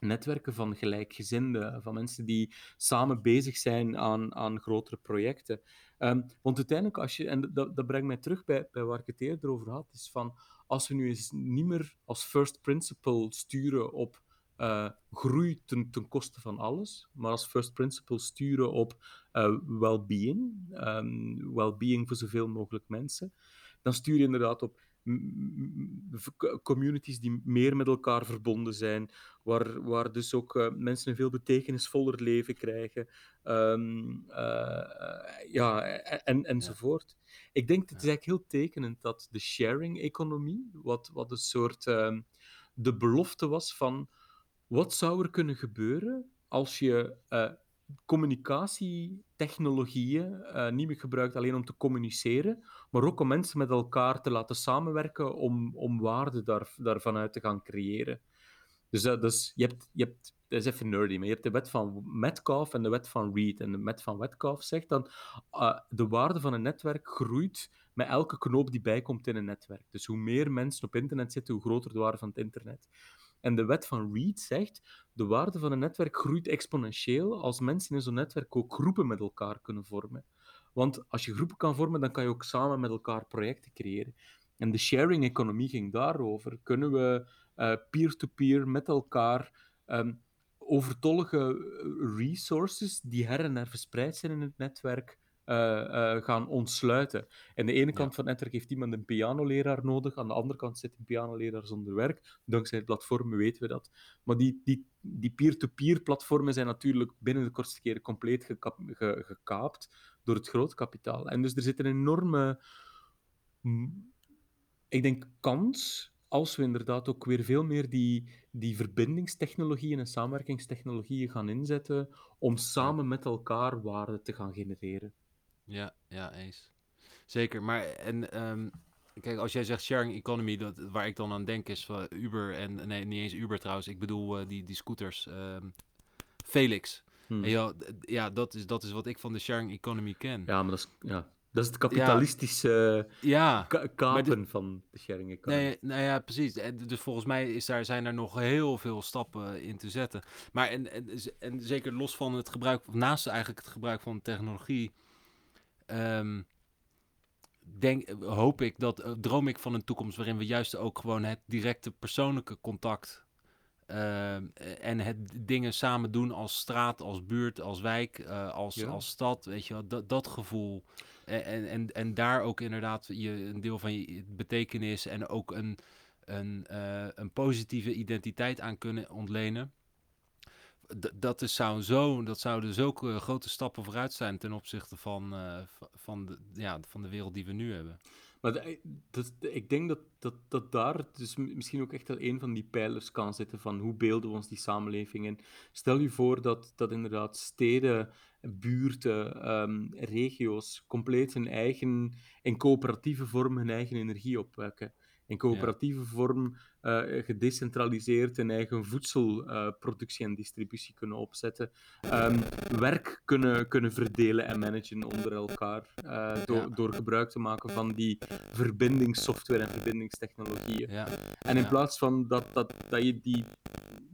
netwerken van gelijkgezinden, van mensen die samen bezig zijn aan, aan grotere projecten. Um, want uiteindelijk, als je, en dat, dat brengt mij terug bij, bij waar ik het eerder over had, is van als we nu eens niet meer als first principle sturen op uh, groei ten, ten koste van alles, maar als first principle sturen op uh, well-being, um, well-being voor zoveel mogelijk mensen, dan stuur je inderdaad op communities die meer met elkaar verbonden zijn, waar, waar dus ook uh, mensen een veel betekenisvoller leven krijgen, um, ja, en, enzovoort. Ja. Ik denk, het is eigenlijk heel tekenend dat de sharing-economie, wat, wat een soort um, de belofte was van wat zou er kunnen gebeuren als je uh, communicatietechnologieën uh, niet meer gebruikt alleen om te communiceren, maar ook om mensen met elkaar te laten samenwerken om, om waarde daar, daarvan uit te gaan creëren? Dus, uh, dus je, hebt, je hebt, dat is even nerdy, maar je hebt de wet van Metcalfe en de wet van Reed. En de wet van Metcalfe zegt dan, uh, de waarde van een netwerk groeit met elke knoop die bijkomt in een netwerk. Dus hoe meer mensen op internet zitten, hoe groter de waarde van het internet. En de wet van Reed zegt, de waarde van een netwerk groeit exponentieel als mensen in zo'n netwerk ook groepen met elkaar kunnen vormen. Want als je groepen kan vormen, dan kan je ook samen met elkaar projecten creëren. En de sharing-economie ging daarover. Kunnen we uh, peer-to-peer met elkaar um, overtollige eh, resources die her en her verspreid zijn in het netwerk uh, uh, gaan ontsluiten. En de ene kant van netwerk heeft iemand een pianoleraar nodig, aan de andere kant zit een pianoleraar zonder werk. Dankzij platformen weten we dat. Maar die, die, die peer-to-peer platformen zijn natuurlijk binnen de kortste keren compleet geka ge gekaapt door het grootkapitaal. En dus er zit een enorme, ik denk, kans als we inderdaad ook weer veel meer die, die verbindingstechnologieën en samenwerkingstechnologieën gaan inzetten om samen met elkaar waarde te gaan genereren.
Ja, ja, eens. Zeker. Maar en um, kijk, als jij zegt sharing economy, dat, waar ik dan aan denk is van Uber en nee, niet eens Uber trouwens. Ik bedoel uh, die, die scooters. Um, Felix. Hmm. En ja, ja dat, is, dat is wat ik van de sharing economy ken.
Ja, maar dat is, ja, dat is het kapitalistische ja, kapen van de sharing economy.
Nee, nou ja, precies. Dus volgens mij is daar, zijn er nog heel veel stappen in te zetten. Maar en, en, en zeker los van het gebruik, naast eigenlijk het gebruik van technologie um, denk, hoop ik dat, uh, droom ik van een toekomst waarin we juist ook gewoon het directe persoonlijke contact Ehm, en het dingen samen doen als straat, als buurt, als wijk, eh, als,
Ja.
als stad, weet je wel, dat, dat gevoel. En, en, en, en daar ook inderdaad je, een deel van je betekenis en ook een, een, eh, een positieve identiteit aan kunnen ontlenen. Dat, is, zou zo, dat zouden zulke grote stappen vooruit zijn ten opzichte van, eh, van, de, ja, van de wereld die we nu hebben.
Maar de- dat, ik denk dat, dat, dat daar dus misschien ook echt wel een van die pijlers kan zitten van hoe beelden we ons die samenleving in. Stel je voor dat, dat inderdaad steden, buurten, ehm, regio's compleet hun eigen, in coöperatieve vorm hun eigen energie opwekken. In coöperatieve vorm eh, gedecentraliseerd hun eigen voedselproductie en distributie kunnen opzetten. Ehm, werk kunnen, kunnen verdelen en managen onder elkaar. eh, door,
Ja.
door gebruik te maken van die verbindingssoftware en verbindingstechnologieën.
Ja,
En in plaats van dat, dat, dat je die,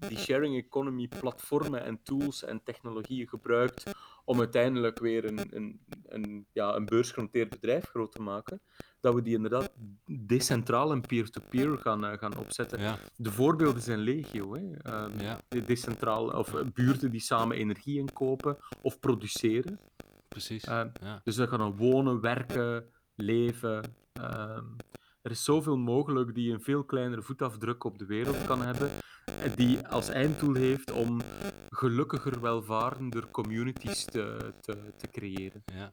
die sharing economy platformen en tools en technologieën gebruikt om uiteindelijk weer een, een, een, ja, een beursgenoteerd bedrijf groot te maken, dat we die inderdaad decentraal en peer-to-peer gaan, eh, gaan opzetten.
ja,
De voorbeelden zijn legio. Hè? Ehm,
ja,
de decentraal, of eh, buurten die samen energie inkopen of produceren.
precies.
Ehm,
ja.
dus dat kan dan wonen, werken, leven. ehm, er is zoveel mogelijk die een veel kleinere voetafdruk op de wereld kan hebben. en Die als einddoel heeft om gelukkiger, welvarender communities te, te, te creëren.
Ja.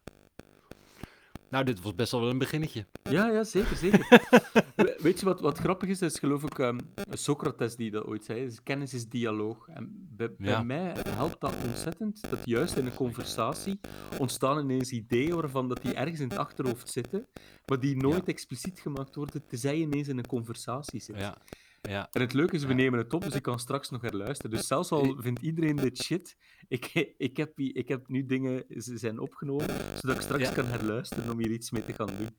Nou, dit was best wel een beginnetje.
Ja, ja, zeker, zeker. We- Weet je wat, wat grappig is? Dat is geloof ik ehm, Socrates die dat ooit zei. is kennis is dialoog. En bij, mij helpt dat ontzettend. Dat juist in een conversatie ontstaan ineens ideeën waarvan dat die ergens in het achterhoofd zitten, maar die nooit expliciet gemaakt worden, tenzij je ineens in een conversatie zit.
Ja, ja,
En het leuke is, we nemen het op, dus ik kan straks nog herluisteren. Dus zelfs al vindt iedereen dit shit, ik, ik, heb, ik heb nu dingen ze zijn opgenomen, zodat ik straks
Ja.
kan herluisteren om hier iets mee te gaan doen.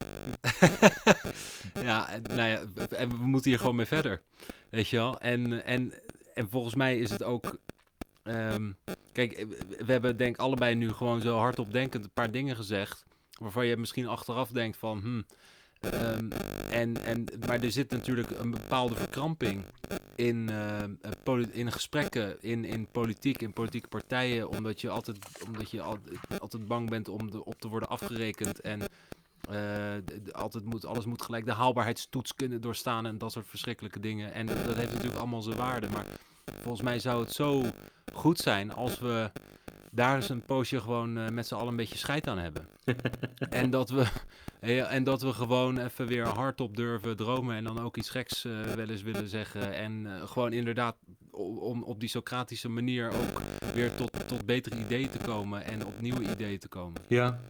ja, en, nou ja, en we moeten hier gewoon mee verder. Weet je wel? En, en, en volgens mij is het ook. ehm, kijk, eh, we hebben denk ik allebei nu gewoon zo hardop denkend een paar dingen gezegd. Waarvan je misschien achteraf denkt van. Hmm, ehm, en, en, maar er zit natuurlijk een bepaalde verkramping in, poli- in gesprekken, in, in politiek, in politieke partijen. Omdat je altijd, omdat je al, altijd bang bent om de, op te worden afgerekend. En eh, altijd moet, alles moet gelijk de haalbaarheidstoets kunnen doorstaan en dat soort verschrikkelijke dingen. En dat heeft natuurlijk allemaal zijn waarde. Maar volgens mij zou het zo goed zijn als we daar eens een poosje gewoon eh, met z'n allen een beetje scheid aan hebben. en, dat we, ja, en dat we gewoon even weer hardop durven dromen en dan ook iets geks eh, wel eens willen zeggen. En eh, gewoon inderdaad om op die Socratische manier ook weer tot, tot betere ideeën te komen en op nieuwe ideeën te komen.
Ja,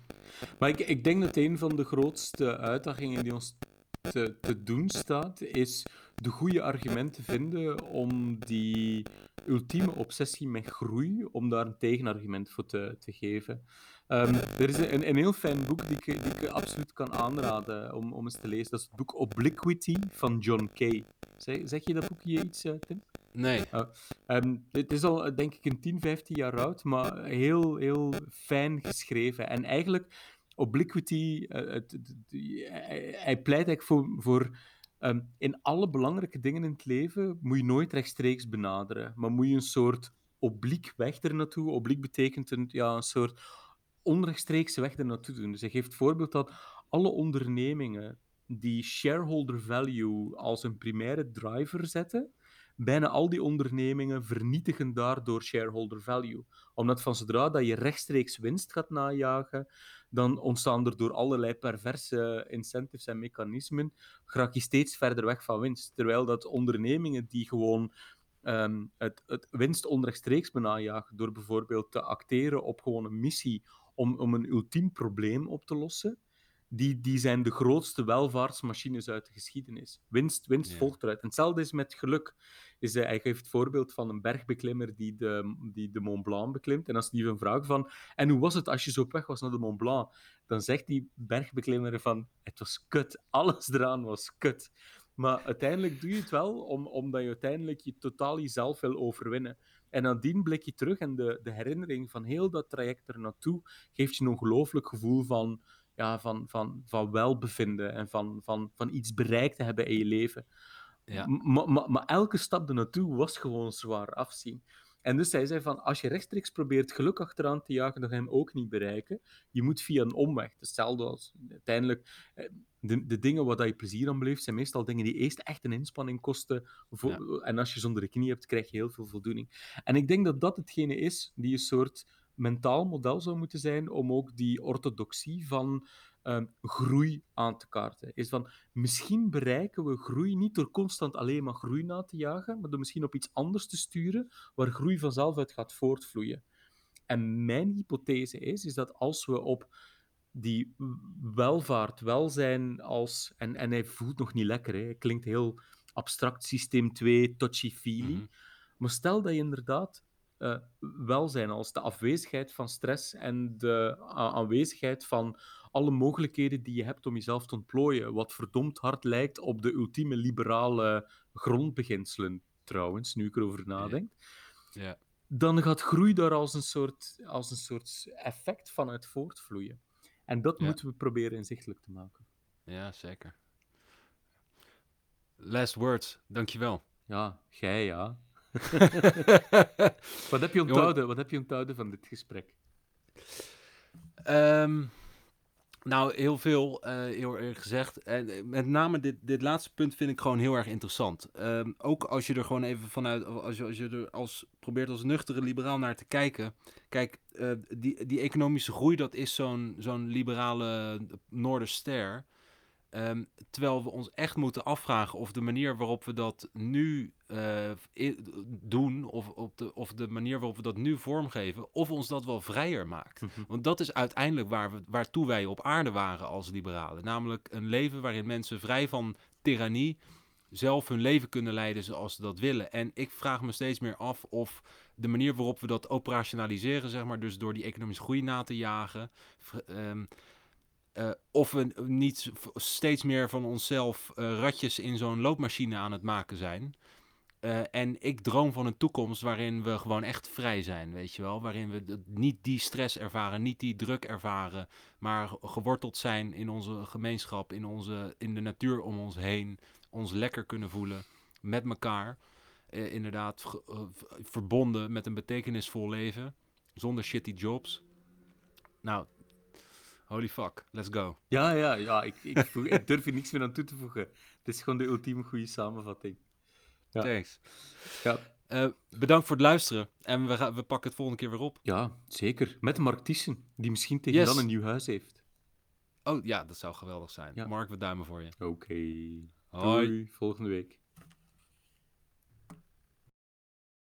maar ik, ik denk dat een van de grootste uitdagingen die ons te, te doen staat, is de goede argumenten vinden om die ultieme obsessie met groei, om daar een tegenargument voor te, te geven. Ehm, er is een, een heel fijn boek die ik, die ik absoluut kan aanraden om, om eens te lezen. Dat is het boek Obliquity van John Kay. Zeg, zeg je dat boek je iets, eh, Tim?
Nee,
Ehm, het is al, eh, denk ik, een 10, 15 jaar oud, maar heel, heel fijn geschreven. En eigenlijk, Obliquity, eh, het- het- hij, pleit eigenlijk voor, voor ehm, in alle belangrijke dingen in het leven moet je nooit rechtstreeks benaderen, maar moet je een soort obliek weg er naartoe. Obliek betekent een, ja, een soort onrechtstreekse weg er naartoe doen. Dus hij geeft voorbeeld dat alle ondernemingen die shareholder value als een primaire driver zetten, bijna al die ondernemingen vernietigen daardoor shareholder value. Omdat van zodra dat je rechtstreeks winst gaat najagen, dan ontstaan er door allerlei perverse incentives en mechanismen, raak je steeds verder weg van winst. Terwijl dat ondernemingen die gewoon ehm, het, het winst onrechtstreeks benajagen door bijvoorbeeld te acteren op gewoon een missie om, om een ultiem probleem op te lossen, die, die zijn de grootste welvaartsmachines uit de geschiedenis. Winst, winst
Ja.
volgt eruit. En hetzelfde is met geluk. Is, eh, hij geeft het voorbeeld van een bergbeklimmer die de, die de Mont Blanc beklimt. En als die hem vraagt van, en hoe was het als je zo op weg was naar de Mont Blanc? Dan zegt die bergbeklimmer van, het was kut. Alles eraan was kut. Maar uiteindelijk doe je het wel om, omdat je uiteindelijk je totaal jezelf wil overwinnen. En nadien blik je terug en de, de herinnering van heel dat traject er naartoe geeft je een ongelooflijk gevoel van, ja, van, van, van welbevinden en van, van, van iets bereikt te hebben in je leven.
Ja.
Maar, maar, maar elke stap ernaartoe was gewoon zwaar afzien. En dus hij zei van, als je rechtstreeks probeert geluk achteraan te jagen, dan ga je hem ook niet bereiken. Je moet via een omweg. Hetzelfde als uiteindelijk... eh, De, de dingen waar je plezier aan beleeft, zijn meestal dingen die eerst echt een inspanning kosten. Voor, En als je zonder de knie hebt, krijg je heel veel voldoening. En ik denk dat dat hetgene is die een soort mentaal model zou moeten zijn om ook die orthodoxie van ehm, groei aan te kaarten. Is van, misschien bereiken we groei niet door constant alleen maar groei na te jagen, maar door misschien op iets anders te sturen waar groei vanzelf uit gaat voortvloeien. En mijn hypothese is, is dat als we op die welvaart, welzijn als... En, en hij voelt nog niet lekker, hè. hij klinkt heel abstract, systeem 2, touchy-feely.
Mhm.
Maar stel dat je inderdaad eh, welzijn als de afwezigheid van stress en de aanwezigheid van alle mogelijkheden die je hebt om jezelf te ontplooien, wat verdomd hard lijkt op de ultieme liberale grondbeginselen, trouwens, nu ik erover nadenk,
Ja.
dan gaat groei daar als een soort, als een soort effect van uit voortvloeien. En dat
Ja.
moeten we proberen inzichtelijk te maken.
ja, zeker. Last words, dankjewel.
Ja, jij ja. Wat heb je onthouden, wat heb je onthouden van dit gesprek?
Ehm, nou, heel veel, eh, heel erg gezegd. En eh, met name dit, dit laatste punt vind ik gewoon heel erg interessant. Ehm, ook als je er gewoon even vanuit, als je, als je er als, probeert als nuchtere liberaal naar te kijken. Kijk, eh, die, die economische groei, dat is zo'n zo'n liberale Noorderster. Ehm, terwijl we ons echt moeten afvragen of de manier waarop we dat nu eh, doen, of, op de, of de manier waarop we dat nu vormgeven, of ons dat wel vrijer maakt. Want dat is uiteindelijk waar we, waartoe wij op aarde waren als liberalen. Namelijk een leven waarin mensen vrij van tirannie zelf hun leven kunnen leiden zoals ze dat willen. En ik vraag me steeds meer af of de manier waarop we dat operationaliseren, zeg maar, dus door die economische groei na te jagen, ehm, eh, of we niet steeds meer van onszelf eh, ratjes in zo'n loopmachine aan het maken zijn. Eh, en ik droom van een toekomst waarin we gewoon echt vrij zijn, weet je wel. Waarin we niet die stress ervaren, niet die druk ervaren, maar ge- geworteld zijn in onze gemeenschap, in, onze, in de natuur om ons heen. Ons lekker kunnen voelen met elkaar. Eh, inderdaad, eh, verbonden met een betekenisvol leven, zonder shitty jobs. Nou, holy fuck, let's go.
Ja, ja, ja. Ik, ik, durf er niks meer aan toe te voegen. Het is gewoon de ultieme goede samenvatting. Ja.
Thanks.
Ja,
Eh, bedankt voor het luisteren en we, gaan, we pakken het volgende keer weer op.
ja zeker. Met Mark Thiessen, die misschien tegen
Yes.
dan een nieuw huis heeft.
Oh ja, dat zou geweldig zijn.
Ja.
Mark, we duimen voor je.
Oké.
Hoi.
Doei, volgende week.